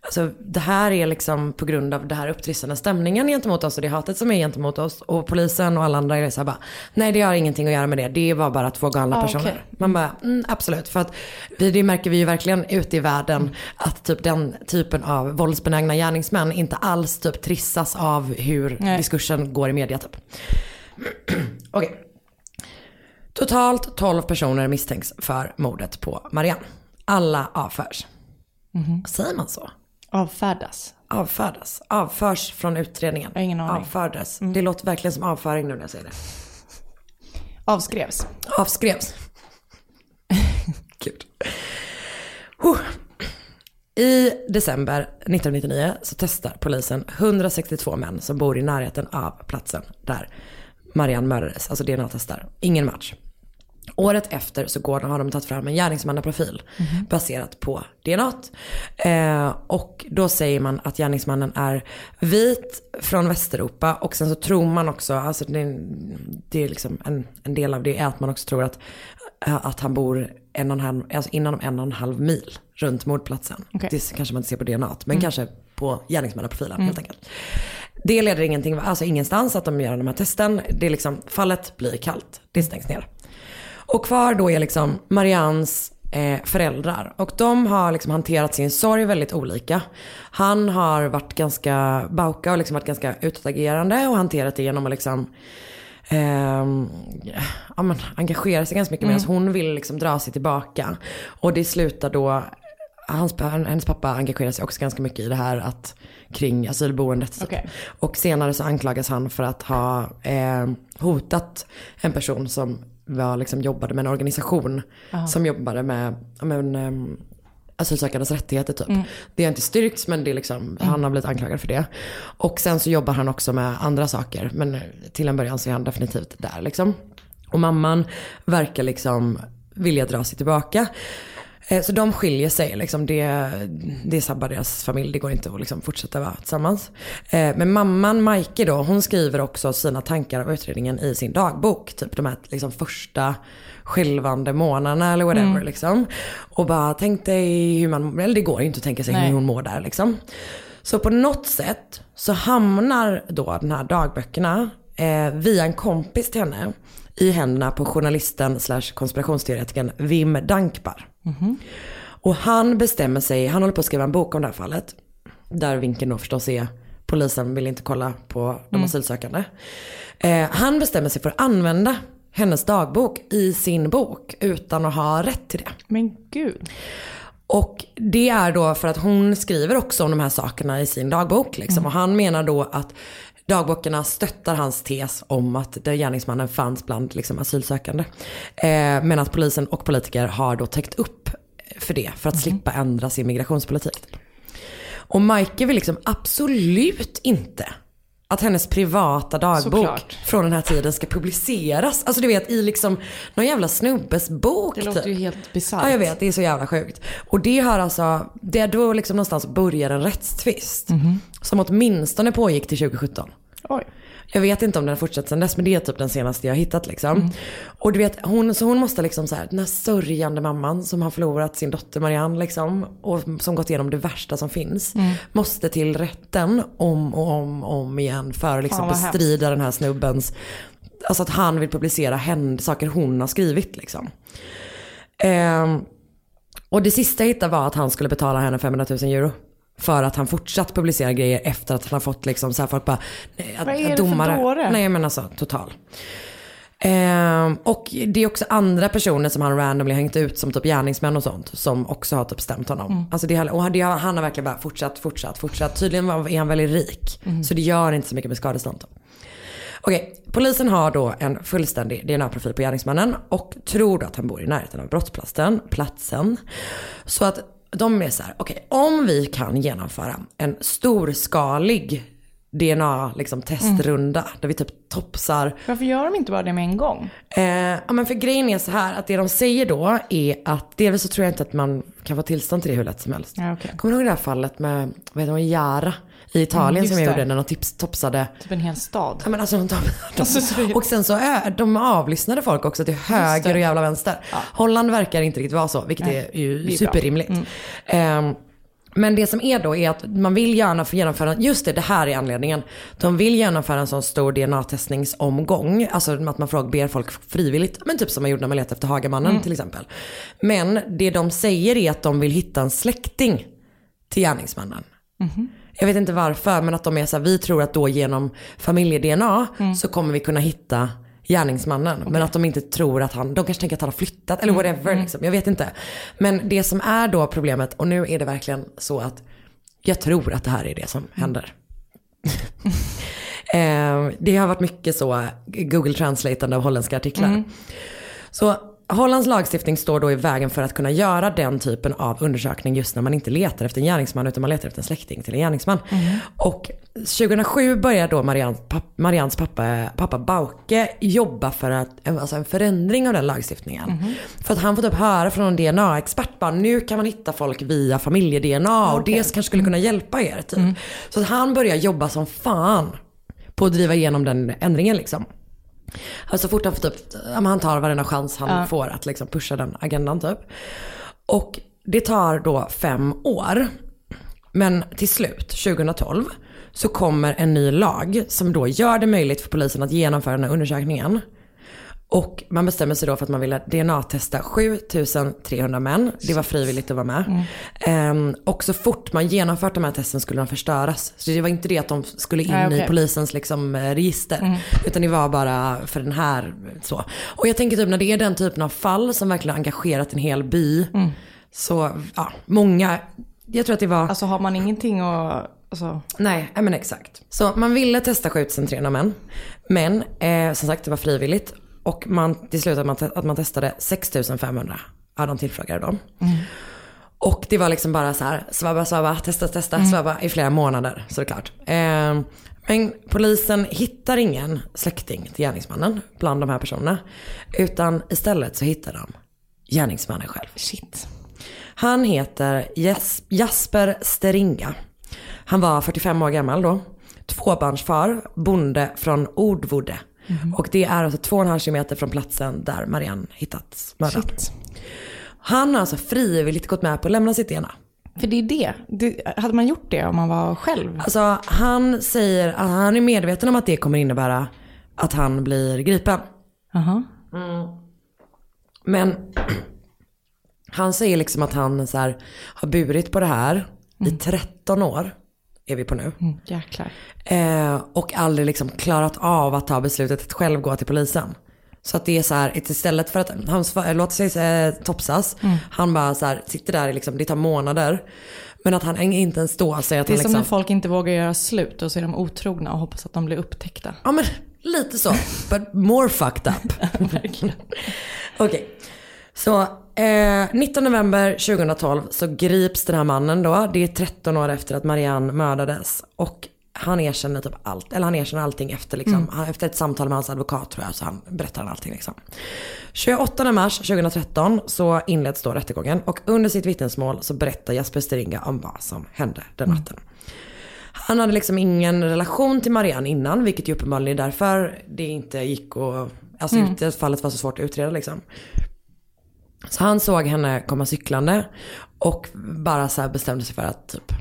Alltså det här är liksom på grund av det här upptrissande stämningen gentemot oss och det hatet som är gentemot oss. Och polisen och alla andra är så här bara, nej det har ingenting att göra med det. Det var bara två galna Ah, personer. okej. Man bara, mm, absolut. För att vi, det märker vi ju verkligen ute i världen att typ den typen av våldsbenägna gärningsmän inte alls typ trissas av hur Nej. diskursen går i media typ. Okej. Totalt 12 personer misstänks för mordet på Marianne. Alla avförs. Säger man så? Avfärdas. Avfärdas. Avförs från utredningen. Jag har ingen aning. Mm. Avfördes. Det låter verkligen som avföring nu när jag säger det. Avskrevs. Avskrevs. Gud. I december 1999 så testar polisen 162 män som bor i närheten av platsen där Marianne mördades. Alltså DNA-testar. Ingen match. Året efter så går, har de tagit fram en gärningsmannaprofil baserat på DNA. Eh, och då säger man att gärningsmannen är vit från Västeuropa och sen så tror man också, alltså det, det är liksom en, en del av det är att man också tror att, eh, att han bor en och en halv, alltså inom en och en halv mil runt mordplatsen. Okej. Det kanske man inte ser på DNA, men Mm. kanske på gärningsmannaprofilen Mm. helt enkelt. Det leder ingenting, alltså ingenstans att de gör de här testen. Det är liksom, fallet blir kallt, det stängs ner. Och kvar då är liksom Mariannes eh, föräldrar. Och de har liksom hanterat sin sorg väldigt olika. Han har varit ganska bauka och liksom varit ganska utåtagerande och hanterat det genom att liksom ehm, ja, men, engagera sig ganska mycket Mm. medan hon vill liksom dra sig tillbaka. Och det slutar då, hans, hennes pappa engagerar sig också ganska mycket i det här att kring asylboendet. Okej. Och senare så anklagas han för att ha eh, hotat en person som var, liksom, jobbade med en organisation Aha. som jobbade med, men, eh, asylsökandes rättigheter typ. Mm. Det har inte styrkts men det är liksom, han har blivit anklagad för det. Och sen så jobbar han också med andra saker men till en början så är han definitivt där liksom. Och mamman verkar liksom vilja dra sig tillbaka. Eh, Så de skiljer sig, liksom. det, det sabbar deras familj, det går inte att liksom fortsätta vara tillsammans. Eh, Men mamman, Majke då, hon skriver också sina tankar om utredningen i sin dagbok. Typ de här liksom, första skälvande månaderna eller whatever. Mm. Liksom. Och bara tänk dig hur man, eller det går ju inte att tänka sig Nej. hur hon mår där liksom. Så på något sätt så hamnar då den här dagböckerna eh, via en kompis till henne i händerna på journalisten slash konspirationsteoretikern Wim Dankbar. Och han bestämmer sig, han håller på att skriva en bok om det här fallet. Där vinkeln då förstås är polisen vill inte kolla på de Mm. asylsökande. Eh, han bestämmer sig för att använda hennes dagbok i sin bok utan att ha rätt till det. Men gud. Och det är då för att hon skriver också om de här sakerna i sin dagbok. Liksom. Och han menar då att dagböckerna stöttar hans tes om att gärningsmannen fanns bland liksom, asylsökande. Eh, men att polisen och politiker har då täckt upp för det för att slippa ändra sin migrationspolitik. Och Majke vill liksom absolut inte att hennes privata dagbok Såklart. från den här tiden ska publiceras. Alltså du vet i liksom någon jävla snubbes bok. Det låter typ. ju helt bisarrt. Ja jag vet, det är så jävla sjukt. Och det har alltså, det är då liksom någonstans börjar en rättstvist. Som åtminstone pågick till 2017. Oj. Jag vet inte om den har fortsatt sen dess men det är typ den senaste jag har hittat liksom. Och du vet, hon, så hon måste liksom så här, den här sörjande mamman som har förlorat sin dotter Marianne liksom. Och som gått igenom det värsta som finns. Mm. Måste till rätten om och om om igen för att liksom vad bestrida den här snubbens, alltså att han vill publicera händ, saker hon har skrivit liksom. Ehm, och det sista jag hittade var att han skulle betala henne 500 000 euro. För att han fortsatt publicera grejer efter att han har fått liksom så här folk bara, nej, Vad är det för domare, dåre? nej men alltså total. Ehm, och det är också andra personer som han randomly hängt ut som typ gärningsmän och sånt. Som också har typ stämt honom. Mm. Alltså det, och det, han har verkligen bara fortsatt, fortsatt, fortsatt. Tydligen är han väldigt rik. Mm. Så det gör inte så mycket med skadestånd. Okej, polisen har då en fullständig DNA-profil på gärningsmannen och tror då att han bor i närheten av brottsplatsen, platsen. Så att de är så här, okej, om vi kan genomföra en storskalig DNA liksom, testrunda där vi typ topsar Varför gör de inte bara det med en gång? Eh, ja men för grejen är så här att det de säger då är att delvis så tror jag inte att man kan få tillstånd till det hur lätt som helst. Ja, okej. Kommer du ihåg det här fallet med, vad heter hon, Jara i Italien Mm, som jag det. gjorde när de tips, topsade Typ en hel stad. Ja, men alltså, de, de, Alltså, så är- och sen så är, de avlyssnade folk också till höger och jävla vänster. Holland verkar inte riktigt vara så, vilket Nej, är ju är superrimligt. Ehm, men det som är då är att man vill gärna genomföra, just det, det här är anledningen. De vill genomföra en sån stor DNA-testningsomgång. Alltså att man frågar, ber folk frivilligt. Men typ som man gjorde när man letade efter Hagamannen Mm. till exempel. Men det de säger är att de vill hitta en släkting till gärningsmannen. Jag vet inte varför, men att de är så här, vi tror att då genom familje-DNA så kommer vi kunna hitta gärningsmannen. Men att de inte tror att han, de kanske tänker att han har flyttat eller whatever liksom. Jag vet inte. Men det som är då problemet, och nu är det verkligen så att jag tror att det här är det som händer. eh, det har varit mycket så Google Translate av holländska artiklar. Så Hollands lagstiftning står då i vägen för att kunna göra den typen av undersökning just när man inte letar efter en gärningsman utan man letar efter en släkting till en gärningsman. Och 2007 började då Marians, papp, Marians pappa, pappa Bauke jobba för att, alltså en förändring av den lagstiftningen. För att han fått upp höra från en DNA-expert bara nu kan man hitta folk via familje-DNA och det kanske skulle kunna hjälpa er. Typ. Så att han börjar jobba som fan på att driva igenom den ändringen liksom. Alltså så fort han får typ, han tar varenda chans han Ja. får att liksom pusha den agendan typ. Och det tar då fem år. Men till slut, 2012, så kommer en ny lag som då gör det möjligt för polisen att genomföra den här undersökningen. Och man bestämmer sig då för att man ville DNA-testa 7300 män. Det var frivilligt att vara med. Ehm, och så fort man genomfört de här testen skulle de förstöras. Så det var inte det att de skulle in Nej, okej. i polisens liksom, eh, register. Utan det var bara för den här så. Och jag tänker typ när det är den typen av fall som verkligen har engagerat en hel by. Så ja, många, jag tror att det var Alltså har man ingenting att... Alltså, Nej, men exakt. Så man ville testa 7300 män. Men eh, som sagt det var frivilligt. Och man, till slut att man, att man testade 6500 av de tillfrågade då. Och det var liksom bara så här, svabba, svabba, testa, testa, svabba i flera månader såklart. Eh, men polisen hittar ingen släkting till gärningsmannen bland de här personerna. Utan istället så hittar de gärningsmannen själv. shit. Han heter Jes- Jasper Steringa. Han var 45 år gammal då. Tvåbarnsfar, bonde från Ordvode. Och det är alltså två och en halv kilometer från platsen där Marianne hittats mördad. Han har alltså frivilligt gått med på att lämna sitt DNA. För det är det. det. Hade man gjort det om man var själv? Alltså han säger att han är medveten om att det kommer innebära att han blir gripen. Aha. Men han säger liksom att han så här, har burit på det här i 13 år. Är vi på nu. Mm, jäklar. Eh, och aldrig liksom klarat av att ta beslutet att själv gå till polisen. Så att det är så här, istället för att han sva- låter sig eh, topsas, Mm. han bara så här, sitter där, i liksom, det tar månader. Men att han inte ens då säger att Det är han som liksom, när folk inte vågar göra slut och så är de otrogna och hoppas att de blir upptäckta. Ja men lite så, but more fucked up. Okej, så eh, 19 november 2012 så grips den här mannen då. Det är 13 år efter att Marianne mördades. Och han erkänner typ allt, eller han erkänner allting efter liksom. Mm. Efter ett samtal med hans advokat tror jag så han berättar han allting liksom. 28 mars 2013 så inleds då rättegången och under sitt vittnesmål så berättar Jasper Steringa om vad som hände den natten. Han hade liksom ingen relation till Marianne innan, vilket ju uppenbarligen är därför det inte gick att, alltså Mm. inte fallet var så svårt att utreda liksom. Så han såg henne komma cyklande och bara så här bestämde sig för att typ,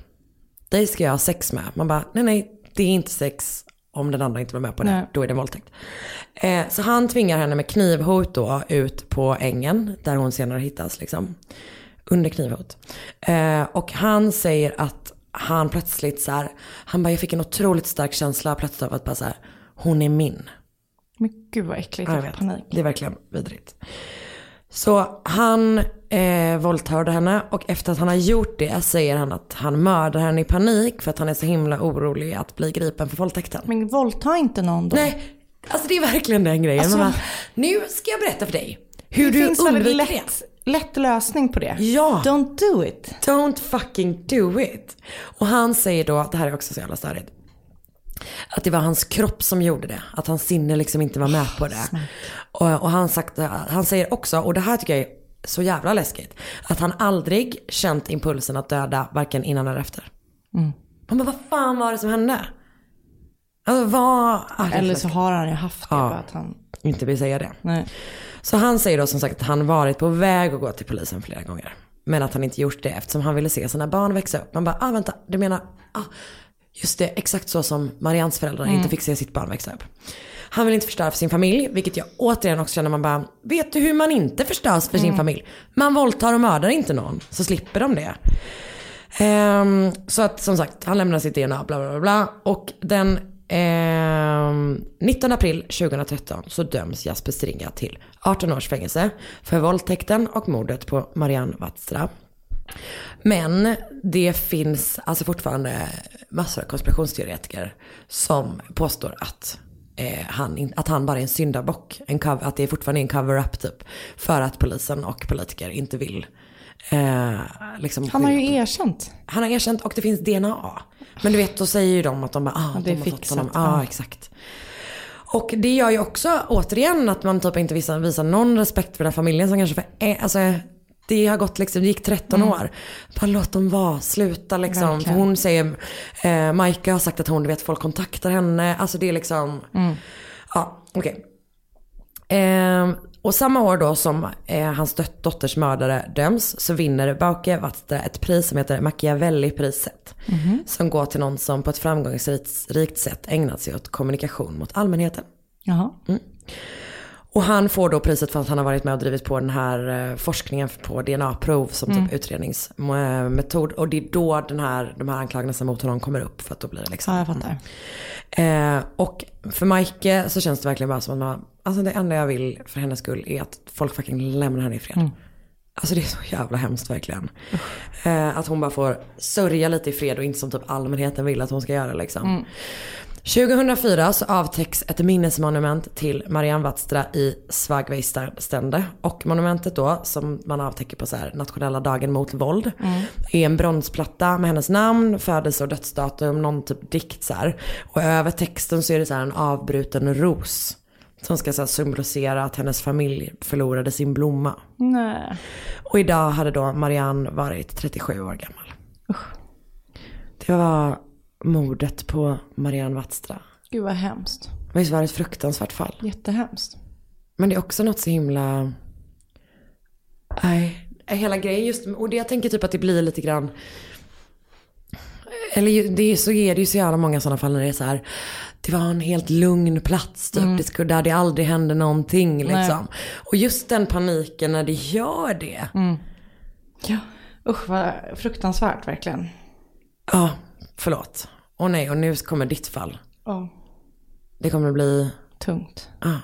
dig ska jag ha sex med. Man bara, nej nej, det är inte sex om den andra inte var med på det. Nej. Då är det våldtäkt. Eh, så han tvingar henne med knivhot då ut på ängen där hon senare hittas liksom. Under knivhot. Eh, och han säger att han plötsligt så här, han bara jag fick en otroligt stark känsla plötsligt av att bara så här, hon är min. Men gud vad äckligt. Ja, Jag jag vet. panik. Det är verkligen vidrigt. Så han eh, våldtörde henne och efter att han har gjort det säger han att han mördar henne i panik för att han är så himla orolig att bli gripen för våldtäkten. Men våldta inte någon då. Nej, alltså det är verkligen den grejen. Alltså- bara, nu ska jag berätta för dig hur det du finns undviker det. lätt, lätt lösning på det. Ja. Don't do it. Don't fucking do it. Och han säger då, det här är också så jävla störigt. Att det var hans kropp som gjorde det. Att hans sinne liksom inte var med på det. Och, och han, sagt, han säger också, och det här tycker jag är så jävla läskigt. Att han aldrig känt impulsen att döda varken innan eller efter. Mm. Bara, vad fan var det som hände? Alltså vad... Eller så har han ju haft det. Ja. Att han... Inte vill säga det. Nej. Så han säger då som sagt att han varit på väg att gå till polisen flera gånger. Men att han inte gjort det eftersom han ville se sina barn växa upp. Man bara, ah vänta, du menar, ah, just det, exakt så som Marians föräldrar Mm. inte fick se sitt barn växa upp. Han vill inte förstöra för sin familj, vilket jag återigen också känner man bara, vet du hur man inte förstörs för sin Mm. familj? Man våldtar och mördar inte någon, så slipper de det. Ehm, så att som sagt, han lämnar sitt DNA, bla bla bla. bla. Och den ehm, 19 april 2013 så döms Jasper Stringa till 18 års fängelse för våldtäkten och mordet på Marianne Watstra. Men det finns alltså fortfarande massor av konspirationsteoretiker som påstår att, eh, han, att han bara är en syndabock. En cover, att det fortfarande är en cover-up typ. För att polisen och politiker inte vill eh, liksom Han har ju erkänt. han har erkänt och det finns DNA. Men du vet, då säger ju de att de bara, ah, Ja, det är de har fått fixat, honom. ja. Ja, exakt. Och det gör ju också återigen att man typ inte visar, visar någon respekt för den här familjen som kanske för, eh, alltså det har gått liksom, det gick 13 Mm. år. Bara låt dem vara, sluta liksom. För hon säger, eh, Majka har sagt att hon, du vet folk kontaktar henne. Alltså det är liksom, Mm. ja okej. Ehm, och samma år då som eh, hans dot- dotters mördare döms så vinner Bauke Watstra ett pris som heter Machiavelli-priset. Mhm. Som går till någon som på ett framgångsrikt rikt sätt ägnat sig åt kommunikation mot allmänheten. Jaha. Och han får då priset för att han har varit med och drivit på den här eh, forskningen på DNA-prov som Mm. typ utredningsmetod. Och det är då den här, de här anklagelserna mot honom kommer upp för att då blir det liksom. Ja, jag fattar. Eh, och för Maike så känns det verkligen bara som att man, alltså det enda jag vill för hennes skull är att folk fucking lämnar henne i fred. Mm. Alltså det är så jävla hemskt verkligen. Eh, att hon bara får sörja lite i fred och inte som typ allmänheten vill att hon ska göra liksom. Mm. 2004 så avtäcks ett minnesmonument till Marianne Watstra i Svagveistande. Och monumentet då, som man avtäcker på så här nationella dagen mot våld, Mm. är en bronsplatta med hennes namn, födelse och dödsdatum, någon typ dikt så här. Och över texten så är det så en avbruten ros. Som ska så här, symbolisera att hennes familj förlorade sin blomma. Nej. Och idag hade då Marianne varit 37 år gammal. Det var mordet på Marianne Wattstra. Gud vad hemskt. Visst var det ett fruktansvärt fall? Jättehemskt. Men det är också något så himla... Nej, hela grejen just... Och det jag tänker typ att det blir lite grann... Eller ju- det är, så är det ju så jävla många sådana fall när det är så här. Det var en helt lugn plats typ. Mm. Det skulle, där det aldrig hände någonting Nej. liksom. Och just den paniken när det gör det. Mm. Ja, usch vad fruktansvärt verkligen. Ja, förlåt. Och nej, och nu kommer ditt fall. Ja. Det kommer bli... Tungt. Ja.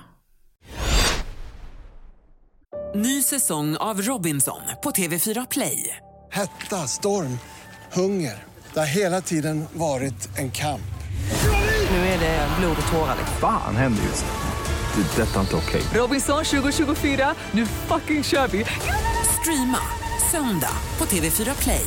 Ny säsong av Robinson på TV4 Play. Hetta, storm, hunger. Det har hela tiden varit en kamp. Nu är det blod och tårar. liksom. Fan händer just nu. Det. är Detta är inte okej. Robinson 2024, nu fucking kör vi! Streama söndag på TV4 Play.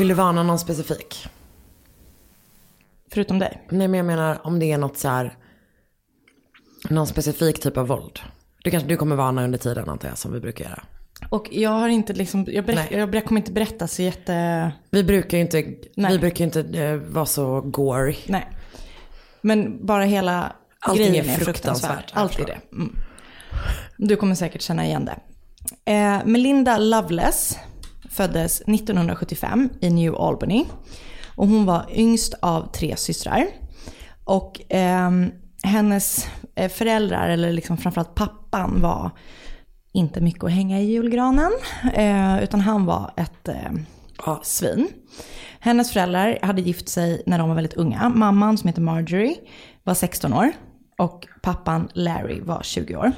Vill du varna någon specifik? Förutom dig? Nej men jag menar om det är något så här. Någon specifik typ av våld. Du kanske du kommer varna under tiden antar jag som vi brukar göra. Och jag har inte liksom, jag, berätt, jag, kommer inte berätta så jätte... Vi brukar ju inte, Nej. vi brukar inte eh, vara så gory. Nej. Men bara hela Allting grejen är är fruktansvärt, Allt är det. Mm. Du kommer säkert känna igen det. Eh, Melinda Loveless föddes 1975 i New Albany. Och hon var yngst av tre systrar. Och ehm, hennes eh, föräldrar, eller liksom framförallt pappan, var inte mycket att hänga i julgranen. Eh, utan han var ett eh, svin. Hennes föräldrar hade gift sig när de var väldigt unga. Mamman som heter Marjorie var 16 år och pappan Larry var 20 år.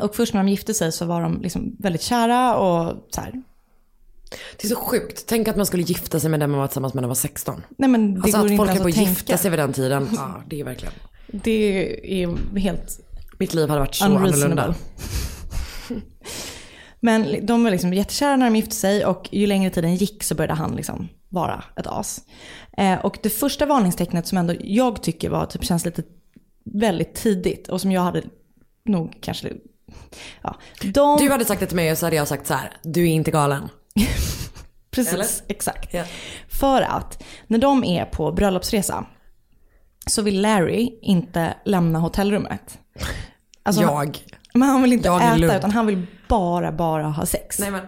Och först när de gifte sig så var de liksom väldigt kära och så här. Det är så sjukt. Tänk att man skulle gifta sig med den man var tillsammans med när man var 16. Nej men det alltså går att folk ens på att gifta sig vid den tiden. Ja, det är verkligen. Det är helt Mitt liv hade varit så annorlunda. Men de var liksom jättekära när de gifte sig och ju längre tiden gick så började han liksom vara ett as. Eh, och det första varningstecknet som ändå jag tycker var, typ känns lite väldigt tidigt och som jag hade nog kanske, ja. De, Du hade sagt det till mig och så hade jag sagt så här, du är inte galen. Precis, Eller? exakt. För att när de är på bröllopsresa så vill Larry inte lämna hotellrummet. Alltså, Jag. Men han vill inte Jag äta lugn. utan han vill bara, bara ha sex. Nej, men.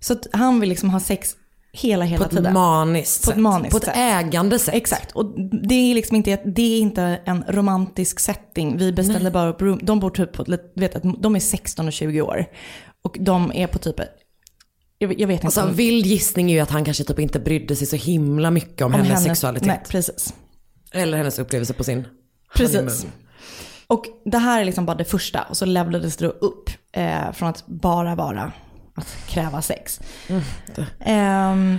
Så han vill liksom ha sex hela, hela På ett tiden. maniskt På ett sätt. maniskt På ett sätt. ägande sätt. Exakt. Och det är liksom inte, det är inte en romantisk setting. Vi beställde bara upp rum. De bor typ på, vet att de är 16 och 20 år. Och de är på typ, jag, jag vet inte. Alltså en vild gissning är ju att han kanske typ inte brydde sig så himla mycket om, om hennes, hennes- sexualitet. Nej, precis. Eller hennes upplevelse på sin Precis. honeymoon. Och det här är liksom bara det första. Och så levlades det upp eh, från att bara vara att kräva sex. Ehm,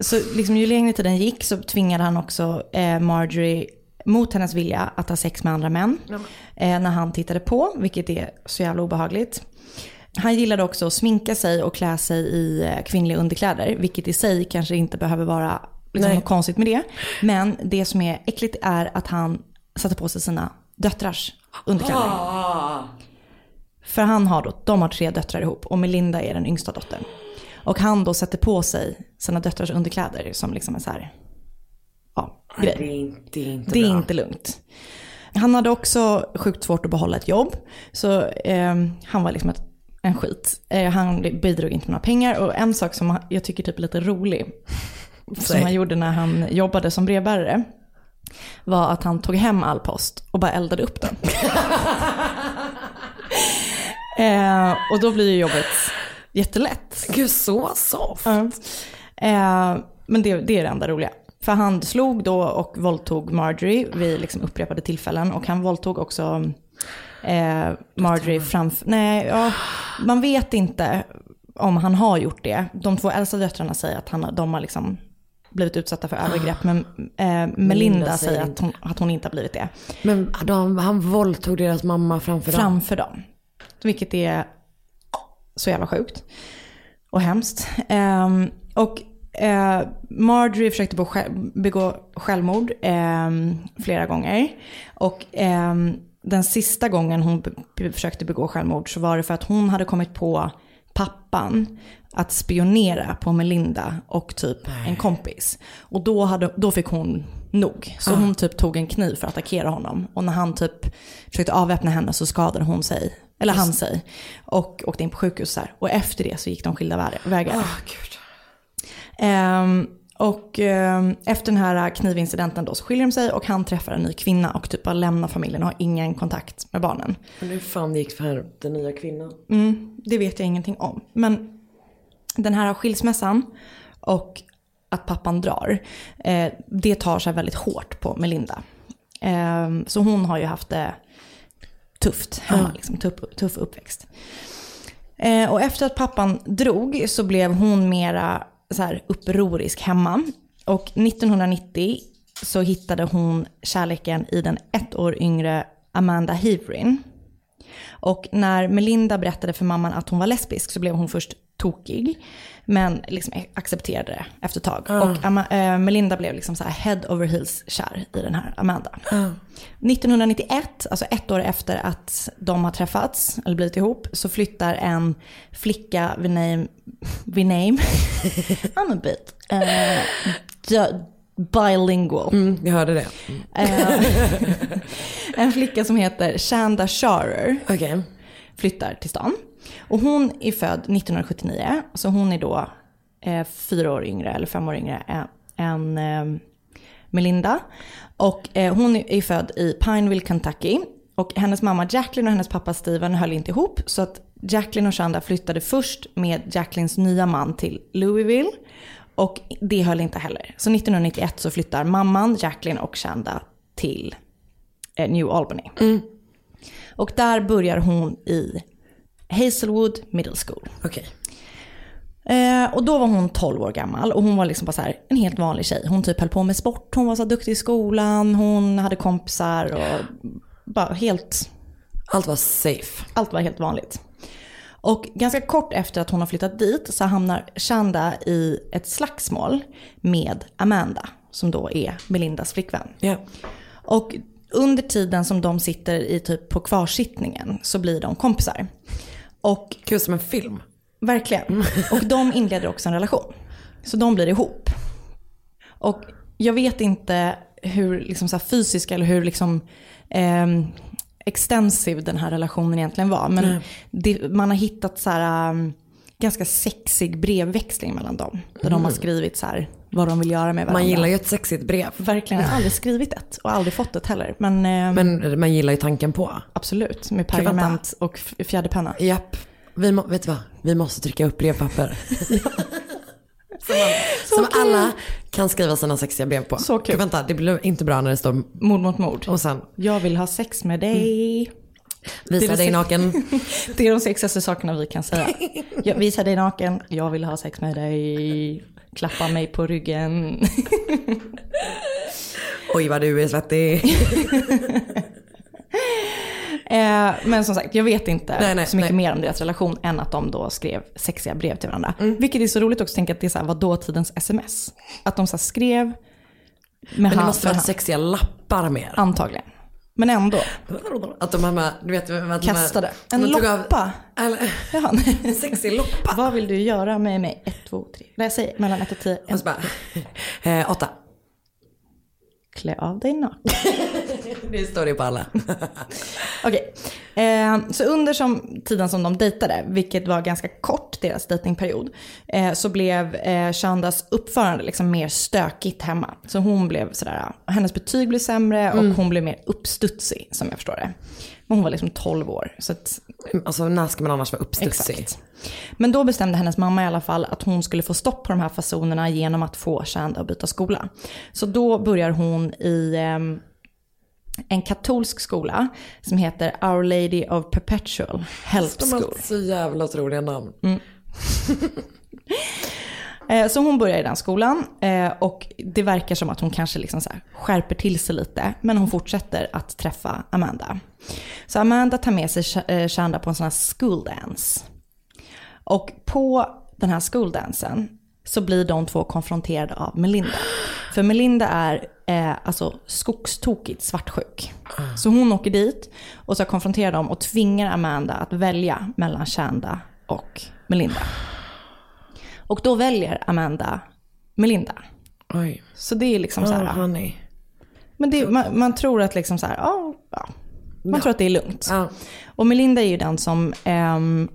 så liksom ju längre tiden gick så tvingade han också eh, Marjorie mot hennes vilja att ha sex med andra män. Eh, när han tittade på, vilket är så jävla obehagligt. Han gillade också att sminka sig och klä sig i eh, kvinnliga underkläder, vilket i sig kanske inte behöver vara liksom, något konstigt med det. Men det som är äckligt är att han satte på sig sina döttrars underkläder. Ah. För han har då, de har tre döttrar ihop och Melinda är den yngsta dottern. Och han då sätter på sig sina döttrars underkläder som liksom en så här, ja, Nej, grej. Det är inte, det är inte Det är inte lugnt. Han hade också sjukt svårt att behålla ett jobb. Så eh, han var liksom ett, en skit. Eh, han bidrog inte med några pengar. Och en sak som jag tycker typ är lite rolig, som han gjorde när han jobbade som brevbärare, var att han tog hem all post och bara eldade upp den. eh, och då blir ju jobbet jättelätt. Gud så soft. Ja. Eh, men det, det är det enda roliga. För han slog då och våldtog Marjorie vid liksom upprepade tillfällen. Och han våldtog också eh, Marjorie framför... Nej, ja, man vet inte om han har gjort det. De två äldsta döttrarna säger att han, de har liksom blivit utsatta för övergrepp. Men eh, Melinda säger att hon, att hon inte har blivit det. Men de, han våldtog deras mamma framför dem? Framför dem. Vilket är så jävla sjukt. Och hemskt. Ehm, och eh, Marjorie försökte begå, själv- begå självmord ehm, flera gånger. Och ehm, den sista gången hon försökte begå självmord så var det för att hon hade kommit på pappan att spionera på Melinda och typ en kompis. Och då, hade, då fick hon nog. Så Ah. hon typ tog en kniv för att attackera honom. Och när han typ försökte avväpna henne så skadade hon sig. Eller han sig. Och åkte in på sjukhus där. Och efter det så gick de skilda vä- vägar. Ehm, och ehm, efter den här knivincidenten då så skiljer de sig och han träffar en ny kvinna och typ bara lämnar familjen och har ingen kontakt med barnen. Men hur fan det gick för den nya kvinnan? Mm, det vet jag ingenting om. Men den här skilsmässan och att pappan drar, eh, det tar sig väldigt hårt på Melinda. Eh, så hon har ju haft det tufft hemma, liksom, tuff, tuff uppväxt. Eh, och efter att pappan drog så blev hon mera så här, upprorisk hemma. Och 1990 så hittade hon kärleken i den ett år yngre Amanda Heverin. Och när Melinda berättade för mamman att hon var lesbisk så blev hon först tokig. Men liksom accepterade det efter ett tag. Ah. Och Ama- eh, Melinda blev liksom så här head over heels kär i den här Amanda. 1991, alltså ett år efter att de har träffats, eller blivit ihop, så flyttar en flicka vid name, vid name, I'm a bit, uh, bilingual. Mm, jag hörde det. Eh, en flicka som heter Shanda Sharer Okej. flyttar till stan. Och hon är född 1979, så hon är då eh, fyra år yngre, eller fem år yngre än, eh, Melinda. Och eh, hon är född i Pineville, Kentucky. Och hennes mamma Jacqueline och hennes pappa Steven höll inte ihop. Så att Jacqueline och Shanda flyttade först med Jacquelines nya man till Louisville. Och det höll inte heller. Så 1991 så flyttar mamman, Jacqueline och Shanda till eh, New Albany. Och där börjar hon i Hazelwood Middle School. Okej. Eh, och då var hon 12 år gammal och hon var liksom bara så här, en helt vanlig tjej. Hon typ höll på med sport, hon var så duktig i skolan, hon hade kompisar och bara helt... Allt var safe. Allt var helt vanligt. Och ganska kort efter att hon har flyttat dit så hamnar Shanda i ett slagsmål med Amanda, som då är Melindas flickvän. Ja. Och under tiden som de sitter i typ på kvarsittningen så blir de kompisar. Och Kul som en film. Verkligen. Och de inleder också en relation. Så de blir ihop. Och jag vet inte hur liksom så fysisk eller hur liksom, ehm, extensiv den här relationen egentligen var. Men det, man har hittat så här, um, ganska sexig brevväxling mellan dem. Där de har Mm. skrivit så här, vad de vill göra med varandra. Man gillar ju ett sexigt brev. Verkligen, jag har aldrig skrivit ett och aldrig fått ett heller. Men, ehm, Men man gillar ju tanken på. absolut, med pergament och fjäderpenna. Japp. Vi må, vet du vad? Vi måste trycka upp brevpapper. som man, som alla kan skriva sina sexiga brev på. Så kul. Vänta, det blir inte bra när det står Mord mot mord. och sen Jag vill ha sex med dig. Det visa dig naken. Det är de sexigaste sakerna vi kan säga. Jag visar dig naken, jag vill ha sex med dig. Klappa mig på ryggen. Oj vad du är svettig. Eh, men som sagt, jag vet inte Nej, nej, så mycket nej. mer om deras relation än att de då skrev sexiga brev till varandra. Vilket är så roligt också att tänka att det är så här, var dåtidens sms. Att de så skrev med Men det måste hand. sexiga lappar mer. Antagligen. Men ändå. Att de här du vet, att de här- Kastade. En de tog av- loppa. Eller, Ja. en sexig loppa. Vad vill du göra med mig? Ett, två, tre. Nej, säg mellan ett och tio. Och så bara, eh, åtta. Klä av dig naken. Det står det på alla. Okej. Eh, så under som, tiden som de dejtade, vilket var ganska kort deras dejtingperiod, eh, så blev eh, Shandas uppförande liksom mer stökigt hemma. Så hon blev sådär, hennes betyg blev sämre och Mm. hon blev mer uppstudsig som jag förstår det. Men hon var liksom 12 år. Så att, Alltså när ska man annars vara uppstudsig? Exakt. Men då bestämde hennes mamma i alla fall att hon skulle få stopp på de här fasonerna genom att få Shanda att byta skola. Så då börjar hon i ehm, en katolsk skola som heter Our Lady of Perpetual Help De har School. så jävla otroliga namn. Mm. Eh, Så hon börjar i den skolan eh, och det verkar som att hon kanske liksom skärper till sig lite. Men hon fortsätter att träffa Amanda. Så Amanda tar med sig eh, Shanda på en sån här school dance. Och på den här school dansen så blir de två konfronterade av Melinda. För Melinda är eh, alltså skogstokigt svartsjuk. Så hon åker dit och så konfronterar dem och tvingar Amanda att välja mellan Shanda och Melinda. Och då väljer Amanda Melinda. Oj. Så det är liksom så här. Oh, honey. Men det, man, man tror att liksom så här, ja, ja. Man Ja. tror att det är lugnt. Ja. Och Melinda är ju den som ehm,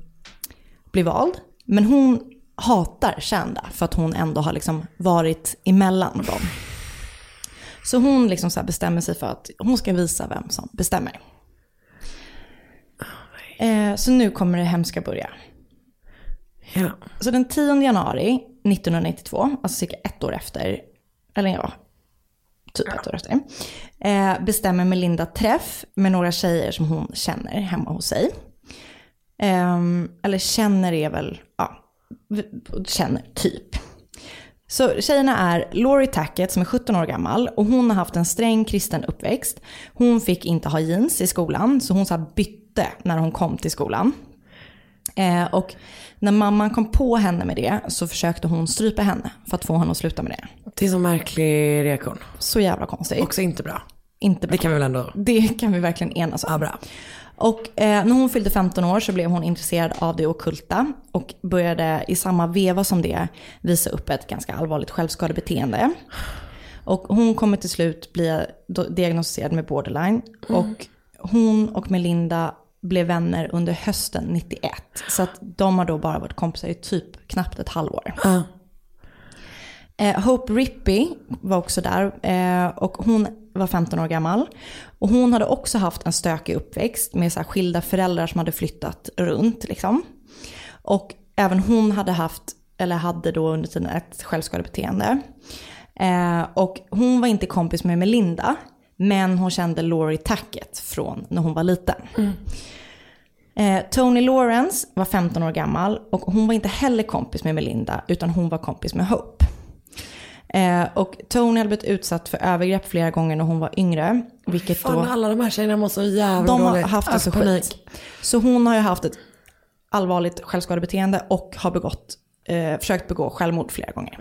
blir vald. Men hon hatar Shanda för att hon ändå har liksom varit emellan dem. Så hon liksom så bestämmer sig för att hon ska visa vem som bestämmer. Eh, så nu kommer det hemska börja. Ja. Så den 10 januari 1992, alltså cirka ett år efter, eller ja, typ ett år efter, eh, bestämmer Melinda träff med några tjejer som hon känner hemma hos sig. Eh, eller känner är väl, ja, känner typ. Så tjejerna är Laurie Tackett som är 17 år gammal och hon har haft en sträng kristen uppväxt. Hon fick inte ha jeans i skolan så hon så bytte när hon kom till skolan. Eh, och när mamman kom på henne med det så försökte hon strypa henne för att få henne att sluta med det. Det är så märklig reaktion. Så jävla konstigt. Också inte bra. Inte bra. Det kan vi väl ändå... Det kan vi verkligen enas om. Ja, bra. Och eh, när hon fyllde 15 år så blev hon intresserad av det ockulta och började i samma veva som det visa upp ett ganska allvarligt självskadebeteende. Och hon kommer till slut bli diagnostiserad med borderline. Och hon och Melinda blev vänner under hösten 91. Så att de har då bara varit kompisar i typ knappt ett halvår. Eh, Hope Rippey var också där eh, och hon var 15 år gammal. Och hon hade också haft en stökig uppväxt med så skilda föräldrar som hade flyttat runt. Liksom. Och även hon hade haft, eller hade då under tiden ett självskadebeteende. Eh, och hon var inte kompis med Melinda, men hon kände Laurie Tackett från när hon var liten. Eh, Tony Lawrence var 15 år gammal och hon var inte heller kompis med Melinda utan hon var kompis med Hope. Eh, och Tony hade blivit utsatt för övergrepp flera gånger när hon var yngre. Vilket Fan, då, alla de här tjejerna mår så jävla de har haft det så panik. skit. Så hon har ju haft ett allvarligt självskadebeteende och har begått, eh, försökt begå självmord flera gånger.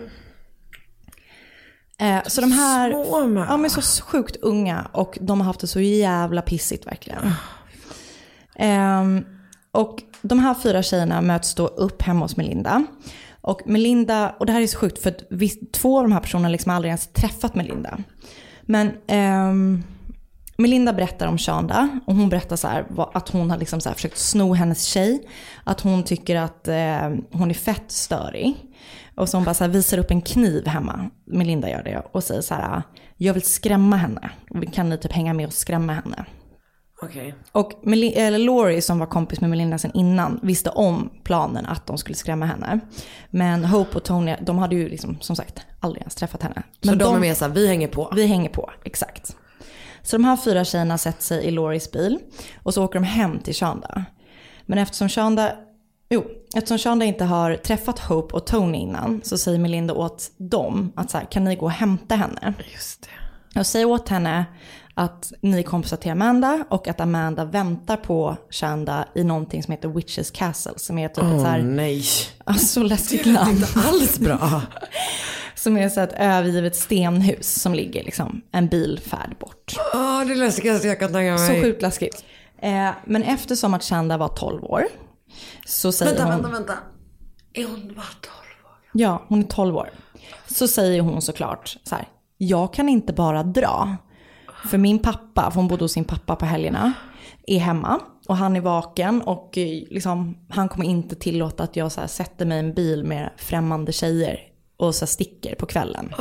Eh, så de här, Små med. ja men så sjukt unga och de har haft det så jävla pissigt verkligen. Ehm, och de här fyra tjejerna möts då upp hemma hos Melinda. Och Melinda, och det här är så sjukt för att vi, två av de här personerna har liksom aldrig ens träffat Melinda. Men ehm, Melinda berättar om Shanda och hon berättar så här, att hon har liksom så försökt sno hennes tjej. Att hon tycker att eh, hon är fett störig. Och så hon bara så här visar upp en kniv hemma. Melinda gör det och säger så här, jag vill skrämma henne. Kan ni typ hänga med och skrämma henne? Okej. Och Meli- eller Laurie som var kompis med Melinda sen innan visste om planen att de skulle skrämma henne. Men Hope och Tony, de hade ju liksom som sagt aldrig ens träffat henne. Så Men de, är med såhär, vi hänger på. Vi hänger på, exakt. Så de här fyra tjejerna sätter sig i Lauries bil och så åker de hem till Shanda. Men eftersom Shanda, jo, eftersom Shanda inte har träffat Hope och Tony innan så säger Melinda åt dem att så här, kan ni gå och hämta henne? Just det. Och säger åt henne att ni är kompisar till Amanda och att Amanda väntar på Shanda i någonting som heter Witches Castle som är typ ett så här, nej. alltså läskigt land. Inte alls bra. Som är så ett övergivet stenhus som ligger liksom en bilfärd bort. Åh, det är läskigaste jag kan tänka mig. Så sjukt läskigt. Eh, men eftersom att Shanda var 12 år så säger Vänta, hon... vänta, vänta. Är hon bara 12 år? Ja, hon är 12 år. Så säger hon såklart så här, jag kan inte bara dra. För min pappa, för hon bodde hos sin pappa på helgerna, är hemma. Och han är vaken och eh, liksom, han kommer inte tillåta att jag så här, sätter mig i en bil med främmande tjejer och så här, sticker på kvällen.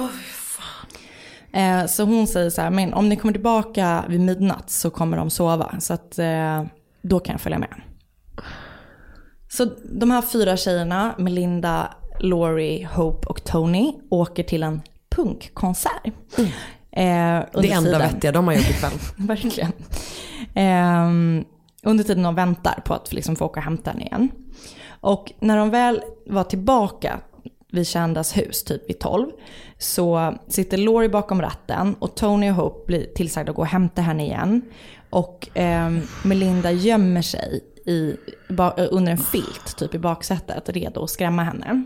Eh, så hon säger så här, men om ni kommer tillbaka vid midnatt så kommer de sova. Så att eh, då kan jag följa med. Så de här fyra tjejerna, Melinda, Laurie, Hope och Tony, åker till en punkkonsert. Eh, under Det enda tiden- vettiga de har gjort ikväll. Verkligen. Ehm, under tiden de väntar på att liksom få åka och hämta henne igen. Och när de väl var tillbaka vid Chandas hus, typ vid 12, så sitter Laurie bakom ratten och Tony och Hope blir tillsagda att gå och hämta henne igen. Och ehm, Melinda gömmer sig i, under en filt, typ i baksätet, redo att skrämma henne.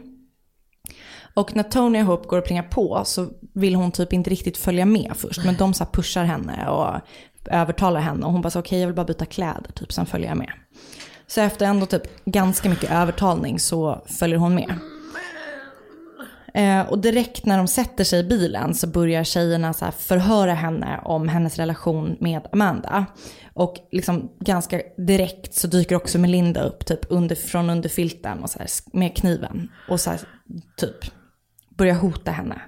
Och när Tony och Hope går och plingar på så vill hon typ inte riktigt följa med först. Men de så här pushar henne och övertalar henne. Och hon bara så okej jag vill bara byta kläder typ, sen följer jag med. Så efter ändå typ ganska mycket övertalning så följer hon med. Eh, och direkt när de sätter sig i bilen så börjar tjejerna så förhöra henne om hennes relation med Amanda. Och liksom ganska direkt så dyker också Melinda upp typ under, från under filten och så här, med kniven. Och så här, typ börjar hota henne.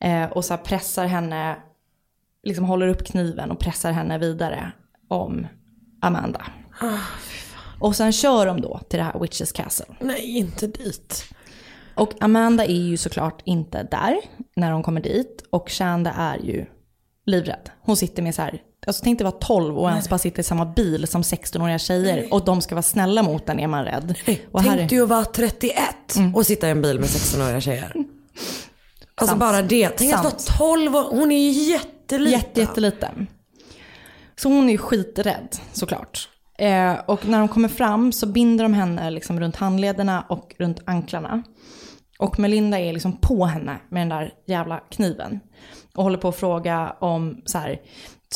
Eh, och så pressar henne, liksom håller upp kniven och pressar henne vidare om Amanda. Och sen kör de då till det här Witches Castle. Nej, inte dit. Och Amanda är ju såklart inte där när de kommer dit. Och Shanda är ju livrädd. Hon sitter med så här, alltså tänk dig vara 12 och ens bara sitta i samma bil som 16-åriga tjejer. Och de ska vara snälla mot en är man rädd. Och här Tänk är- dig att vara 31 och sitta i en bil med 16-åriga tjejer. Alltså Sant. bara det. Tänk att vara Sant. 12 år. Hon är ju jätteliten. Jätte, jätteliten. Så hon är ju skiträdd såklart. Eh, och när de kommer fram så binder de henne liksom runt handlederna och runt anklarna. Och Melinda är liksom på henne med den där jävla kniven. Och håller på att fråga om så här,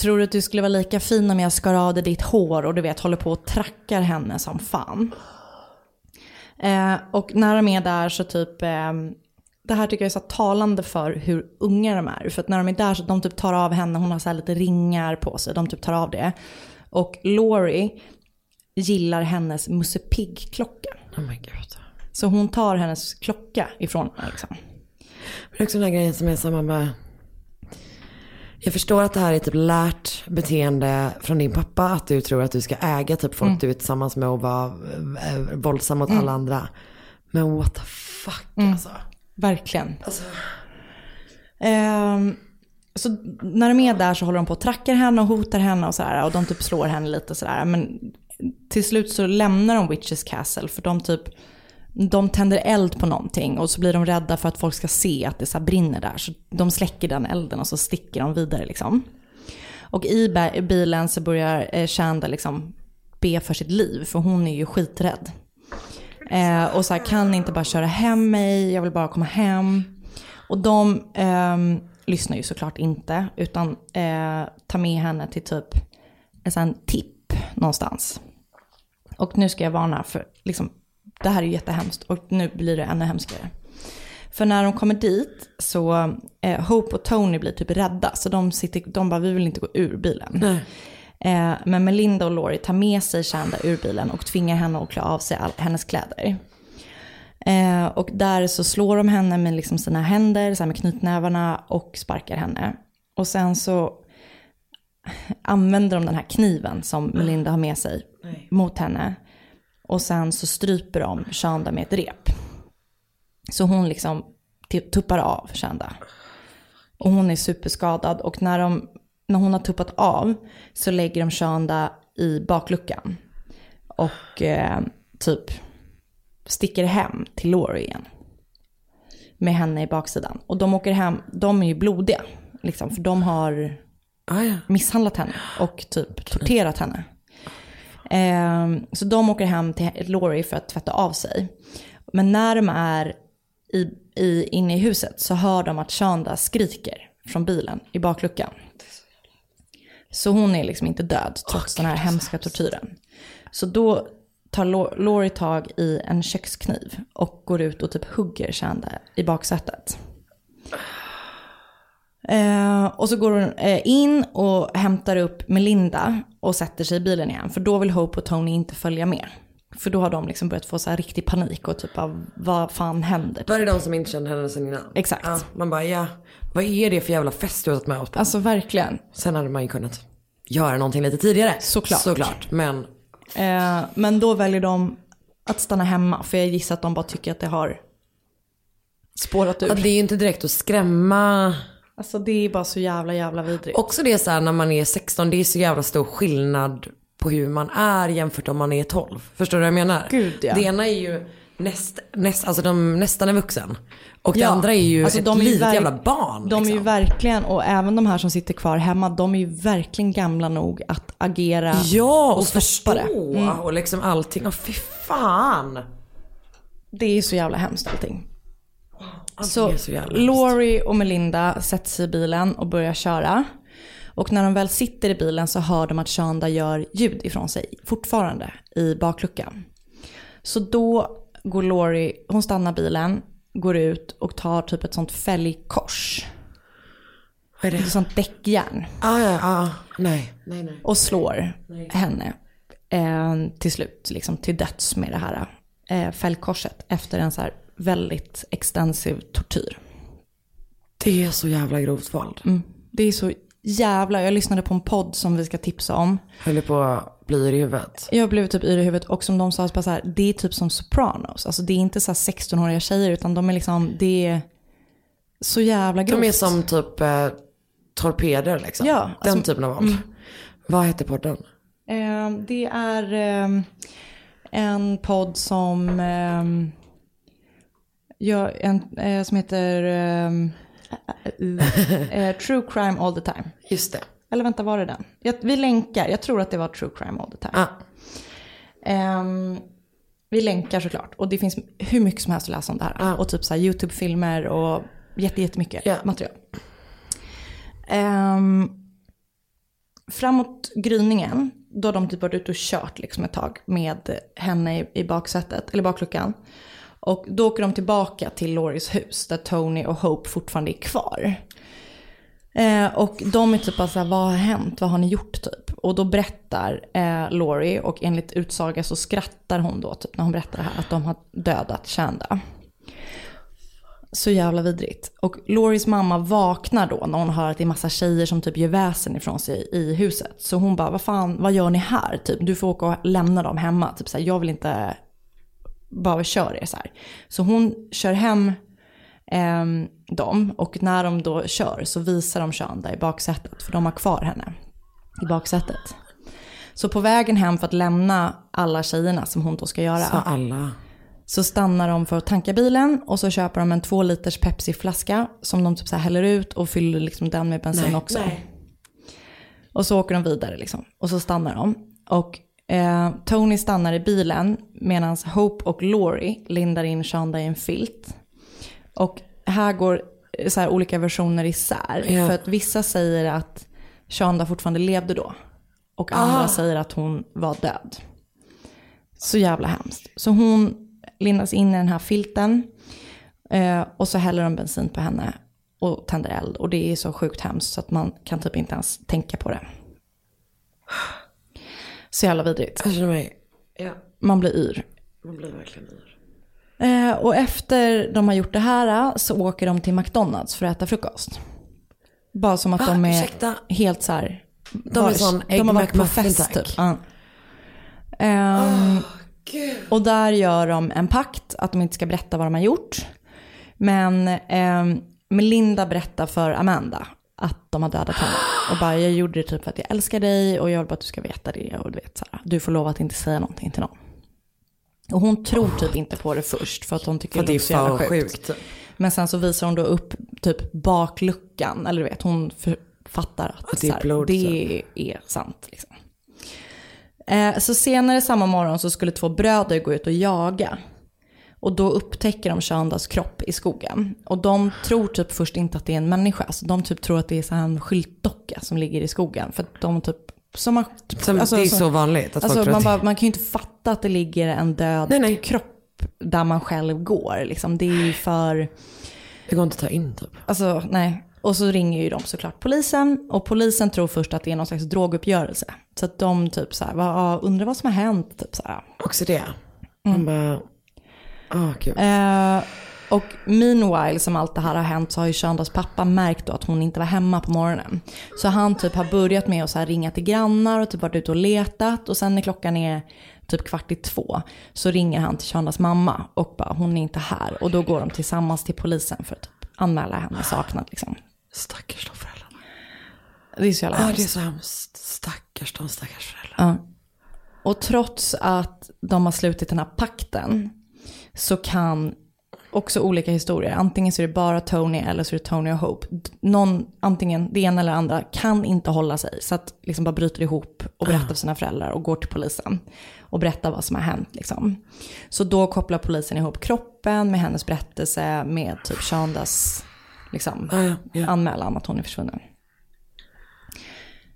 tror du att du skulle vara lika fin om jag skar av dig ditt hår? Och du vet, håller på och trackar henne som fan. Eh, och när de är där så typ, eh, det här tycker jag är så talande för hur unga de är. För att när de är där så de typ tar av henne, hon har så här lite ringar på sig, de typ tar av det. Och Laurie gillar hennes Musse Pigg-klocka. Oh my God. Så hon tar hennes klocka ifrån henne liksom. Det är också den här grejen som är samma med... Jag förstår att det här är typ lärt beteende från din pappa. Att du tror att du ska äga typ folk Mm. du är tillsammans med och vara äh, våldsam mot Mm. alla andra. Men what the fuck Mm. alltså. Verkligen. Alltså. Ehm, så när de är där så håller de på och trackar henne och hotar henne och sådär. Och de typ slår henne lite sådär. Men till slut så lämnar de Witches Castle för de typ de tänder eld på någonting och så blir de rädda för att folk ska se att det så brinner där. Så de släcker den elden och så sticker de vidare liksom. Och i bilen så börjar eh, Shanda liksom be för sitt liv för hon är ju skiträdd. Eh, och så här, kan ni inte bara köra hem mig, jag vill bara komma hem. Och de eh, lyssnar ju såklart inte, utan eh, tar med henne till typ en sån tipp någonstans. Och nu ska jag varna för, liksom, det här är jättehemskt och nu blir det ännu hemskare. För när de kommer dit så, eh, Hope och Tony blir typ rädda, så de, sitter, de bara, vi vill inte gå ur bilen. Eh, men Melinda och Laurie tar med sig Shanda ur bilen och tvingar henne att klä av sig all, hennes kläder. Eh, och där så slår de henne med liksom sina händer, så med knytnävarna och sparkar henne. Och sen så använder de den här kniven som Melinda har med sig mot henne. Och sen så stryper de Shanda med ett rep. Så hon liksom tuppar av Shanda. Och hon är superskadad och när, de, när hon har tuppat av så lägger de Shanda i bakluckan. Och eh, typ sticker hem till Laurie igen. Med henne i baksidan. Och de åker hem, de är ju blodiga. Liksom, för de har misshandlat henne och typ torterat henne. Eh, så de åker hem till Laurie för att tvätta av sig. Men när de är i, i, inne i huset så hör de att Shanda skriker från bilen i bakluckan. Så hon är liksom inte död trots den här hemska tortyren. Så då tar Laurie tag i en kökskniv och går ut och typ hugger Shanda i baksätet. Eh, och så går hon eh, in och hämtar upp Melinda och sätter sig i bilen igen. För då vill Hope och Tony inte följa med. För då har de liksom börjat få så här riktig panik och typ av vad fan händer? Är det de som inte kände henne sen innan. Exakt. Ja, man bara ja, vad är det för jävla fest du har tagit med oss på? Alltså verkligen. Sen hade man ju kunnat göra någonting lite tidigare. Såklart. Såklart. Men Eh, men då väljer de att stanna hemma. För jag gissar att de bara tycker att det har spårat ur. ja, det är ju inte direkt att skrämma. Alltså det är bara så jävla jävla vidrigt. Också det så här när man är 16, det är så jävla stor skillnad på hur man är jämfört om man är 12. Förstår du vad jag menar? Gud, ja. Det ena är ju näst, näst, alltså de nästan är vuxen. Och det Ja, andra är ju alltså ett ju litet jävla barn. De är ju liksom. verkligen, och även de här som sitter kvar hemma, de är ju verkligen gamla nog att agera Ja, och, och förstå. det. Mm. Och liksom allting. Och fy fan. Det är så jävla hemskt allting. Så, så. Laurie och Melinda sätter sig i bilen och börjar köra. Och när de väl sitter i bilen så hör de att Shanda gör ljud ifrån sig fortfarande i bakluckan. Så då går Laurie, hon stannar bilen, går ut och tar typ ett sånt fälgkors. Vad är det? Ett sånt däckjärn. Ah, ja, ah, nej. nej, nej. och slår henne eh, till slut, liksom till döds med det här eh, fällkorset efter en så här väldigt extensiv tortyr. Det är så jävla grovt våld. Mm. Det är så jävla, jag lyssnade på en podd som vi ska tipsa om. Höll på att bli yr i huvudet. Jag blev typ yr i huvudet och som de sa, så här, det är typ som Sopranos. Alltså det är inte så här 16-åriga tjejer utan de är liksom, det är så jävla grovt. De är som typ eh, torpeder liksom. Ja, Den alltså- typen av våld. mm. Vad heter podden? Eh, det är eh, en podd som, gör en, eh, som heter eh, eh, True Crime All the Time. Just det. Eller vänta, var det den? Jag, vi länkar, jag tror att det var True Crime All the Time. Ah. Ehm, vi länkar såklart. Och det finns hur mycket som helst att läsa om det här. Och typ så YouTube-filmer och jätte, jättemycket material. Um, framåt gryningen, då har de typ varit ute och kört liksom ett tag med henne i, i baksätet, eller bakluckan. Och då åker de tillbaka till Loris hus där Tony och Hope fortfarande är kvar. Eh, och de är typ bara såhär, vad har hänt? Vad har ni gjort typ? Och då berättar eh, Laurie och enligt utsaga så skrattar hon då typ när hon berättar det här att de har dödat Chanda. Så jävla vidrigt. Och Loris mamma vaknar då när hon hör att det är massa tjejer som typ gör väsen ifrån sig i huset. Så hon bara, vad fan, vad gör ni här? Typ, du får åka och lämna dem hemma. Typ så här, jag vill inte, bara kör er så här. Så hon kör hem eh, dem och när de då kör så visar de Shanda i baksätet. För de har kvar henne i baksätet. Så på vägen hem för att lämna alla tjejerna som hon då ska göra. Så alla. Så stannar de för att tanka bilen och så köper de en två liters Pepsi-flaska som de typ så häller ut och fyller liksom den med bensin Nej, också. nej. Och så åker de vidare liksom. Och så stannar de. Och eh, Tony stannar i bilen medan Hope och Laurie lindar in Shanda i en filt. Och här går eh, så här olika versioner isär. Ja. För att vissa säger att Shanda fortfarande levde då. Och andra Ah. säger att hon var död. Så jävla hemskt. Så hon lindas in i den här filten. Eh, och så häller de bensin på henne och tänder eld. Och det är så sjukt hemskt så att man kan typ inte ens tänka på det. Så jävla vidrigt. Mig, ja, Man blir yr. man blir verkligen yr. Eh, och efter de har gjort det här eh, så åker de till McDonalds för att äta frukost. Bara som att Va? de är Ursäkta? helt så här. De är bara- sån de har varit på fest tack. typ. Ja. Ehm, och där gör de en pakt att de inte ska berätta vad de har gjort. Men ehm, Melinda berättar för Amanda att de har dödat henne. Och bara jag gjorde det typ för att jag älskar dig och jag vill bara att du ska veta det. Och du vet så här, du får lova att inte säga någonting till någon. Och hon tror typ inte på det först för att hon tycker att det är så jävla sjukt. sjukt. Men sen så visar hon då upp typ bakluckan, eller du vet, hon fattar att, Att det är här, blod, det är sant. Liksom. Eh, så senare samma morgon så skulle två bröder gå ut och jaga. Och då upptäcker de Shandas kropp i skogen. Och de tror typ först inte att det är en människa. Så de typ tror att det är så här en skyltdocka som ligger i skogen. För att de typ... Som man, Som- det är så vanligt att folk alltså, tror man, bara, man kan ju inte fatta att det ligger en död kropp där man själv går. Liksom. Det är ju för... Det går inte att ta in typ. Alltså nej. Och så ringer ju de såklart polisen och polisen tror först att det är någon slags droguppgörelse. Så att de typ så här, "Va, ja, undrar vad som har hänt, typ så här. Också det. Man bara, åh gud. Eh, och meanwhile som allt det här har hänt så har ju Shandas pappa märkt då att hon inte var hemma på morgonen. Så han typ har börjat med att så ringa till grannar och typ varit ute och letat. Och sen när klockan är typ kvart i två så ringer han till Shandas mamma och bara hon är inte här. Och då går de tillsammans till polisen för att typ anmäla henne saknad liksom. Stackars de föräldrarna. Det är så jävla Ja, hemskt. det är så hemskt. Stackars de stackars föräldrarna. Ja. Och trots att de har slutit den här pakten så kan också olika historier, antingen så är det bara Tony eller så är det Tony och Hope. Någon, antingen det ena eller andra kan inte hålla sig så att liksom bara bryter ihop och berättar för sina föräldrar och går till polisen och berättar vad som har hänt. Liksom. Så då kopplar polisen ihop kroppen med hennes berättelse med typ Shandas liksom, Ja, ja, ja. anmälan att hon är försvunnen.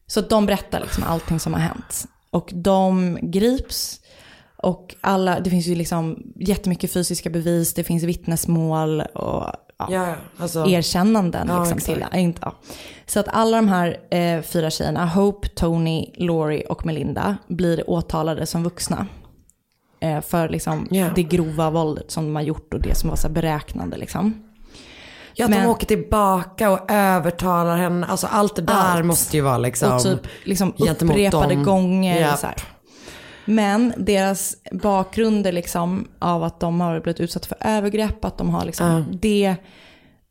Så de berättar liksom allting som har hänt. Och de grips. Och alla, det finns ju liksom jättemycket fysiska bevis, det finns vittnesmål och ja, Ja, alltså- erkännanden Ja, liksom till. Inte, ja. Så att alla de här eh, fyra tjejerna, Hope, Tony, Laurie och Melinda, blir åtalade som vuxna. Eh, för liksom Ja. det grova våldet som de har gjort och det som var så beräknande liksom. Ja, att Men- de åker tillbaka och övertalar henne. Alltså allt det där Allt. måste ju vara liksom. och typ liksom upprepade dem. gånger. Japp. Så här. Men deras bakgrunder liksom av att de har blivit utsatta för övergrepp, att de har liksom, Ja. det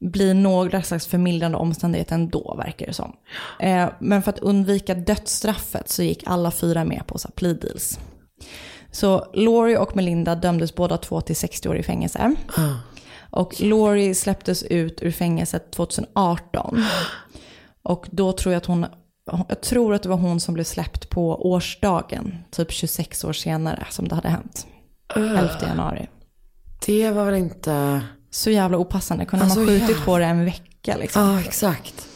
blir några slags förmildrande omständigheter ändå verkar det som. Eh, men för att undvika dödsstraffet så gick alla fyra med på så plea deals. Så Laurie och Melinda dömdes båda två till 60 år i fängelse. Och Laurie släpptes ut ur fängelset 2018. Och då tror jag att hon, jag tror att det var hon som blev släppt på årsdagen, typ 26 år senare som det hade hänt. 11 januari. Det var väl inte... Så jävla opassande, kunde Alltså, man skjutit ja. på det en vecka liksom. Ja, exakt.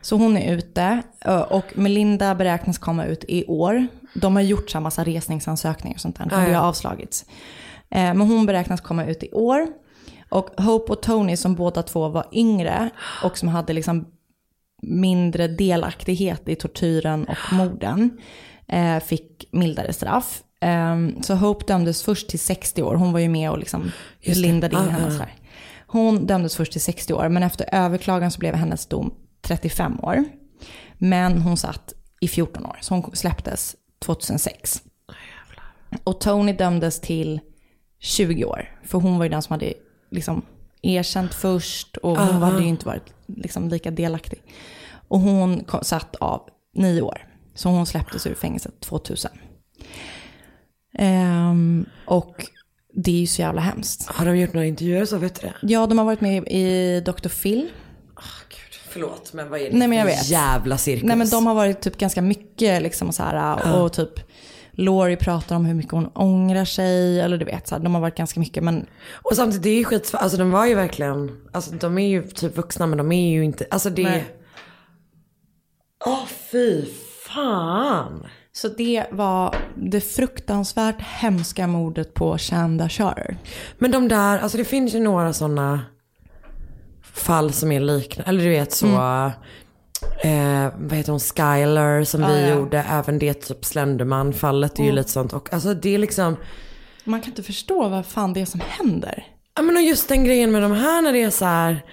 Så hon är ute och Melinda beräknas komma ut i år. De har gjort så massa resningsansökningar och sånt där. Ja, Det har avslagits. Eh, Men hon beräknas komma ut i år. Och Hope och Tony som båda två var yngre och som hade liksom mindre delaktighet i tortyren och morden eh, fick mildare straff. Eh, Så Hope dömdes först till 60 år. Hon var ju med och liksom lindade in Ah, henne. ah. Hon dömdes först till 60 år, men efter överklagan så blev hennes dom 35 år. Men hon satt i 14 år, så hon släpptes 2006. Och Tony dömdes till 20 år, för hon var ju den som hade liksom erkänt först och hon Aha. hade ju inte varit liksom lika delaktig. Och hon satt av 9 år, så hon släpptes ur fängelset 2000. Ehm, och det är ju så jävla hemskt. Har de gjort några intervjuer så vet du det? Ja, de har varit med i Dr. Phil. Förlåt, men vad är det Nej, men jag vet. jävla cirkus? Nej men de har varit typ ganska mycket liksom så här Ja. och typ Laurie pratar om hur mycket hon ångrar sig eller du vet så här, de har varit ganska mycket men Och samtidigt, det är ju skitsvårt. Alltså de var ju verkligen, alltså de är ju typ vuxna men de är ju inte, alltså det Nej. Åh fy fan. Så det var det fruktansvärt hemska mordet på Shanda Charter. Men de där, alltså det finns ju några sådana fall som är liknande. Eller du vet så, eh, vad heter hon, Skyler som Mm. Ja, vi ja. gjorde. Även det typ Slenderman-fallet är ju Mm. lite sånt. Och alltså det är liksom, Man kan inte förstå vad fan det är som händer. ja men och just den grejen med de här när det är så här,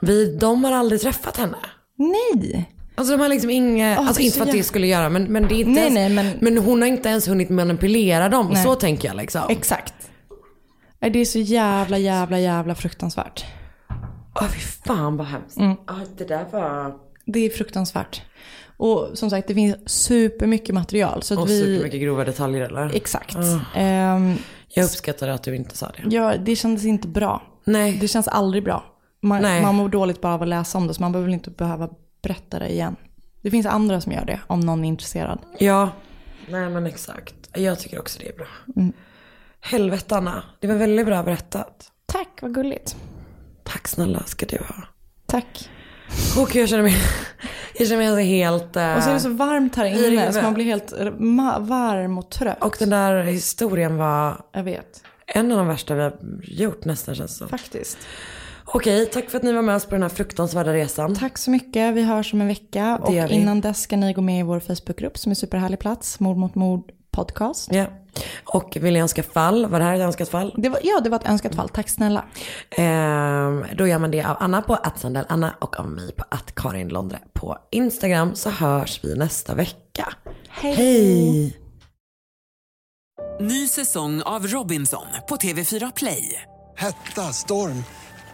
vi, de har aldrig träffat henne. Nej. Alltså de har liksom inga, Åh, alltså inte för att det skulle göra men, men det är inte Nej, ens, nej, men- men hon har inte ens hunnit manipulera dem. Nej. Så tänker jag liksom. Exakt. Det är så jävla jävla jävla fruktansvärt. Åh fy fan vad hemskt. Mm. Ja, det där var... Det är fruktansvärt. Och som sagt det finns supermycket material. Så Och vi... supermycket grova detaljer eller? Exakt. Ah. Ehm, Jag uppskattar att du inte sa det. Ja, det kändes inte bra. Nej. Det känns aldrig bra. Man, Nej. man mår dåligt bara av att läsa om det, så man behöver inte behöva berätta det igen. Det finns andra som gör det, om någon är intresserad. Ja. Nej men exakt. Jag tycker också det är bra. Mm. Helvete Anna. Det var väldigt bra berättat. Tack, vad gulligt. Tack snälla ska du ha. Tack. Och jag känner mig, jag känner mig alltså helt... eh, Och så är det så varmt här inne, så man blir helt varm och trött. Och den där historien var Jag vet. en av de värsta vi har gjort nästan känns det som. Faktiskt. Okej, tack för att ni var med oss på den här fruktansvärda resan. Tack så mycket. Vi hörs om en vecka. Det Och innan dess ska ni gå med i vår Facebookgrupp som är superhärlig plats. Mord mot mord podcast. Ja. Och vill ni önska fall? Var det här ett önskat fall? Det var, ja, det var ett önskat fall. Tack snälla. Ehm, då gör man det av Anna på att Anna och av mig på att Karin Londre på Instagram. Så hörs vi nästa vecka. Hej. Hej. Ny säsong av Robinson på TV4 Play. Hetta, storm,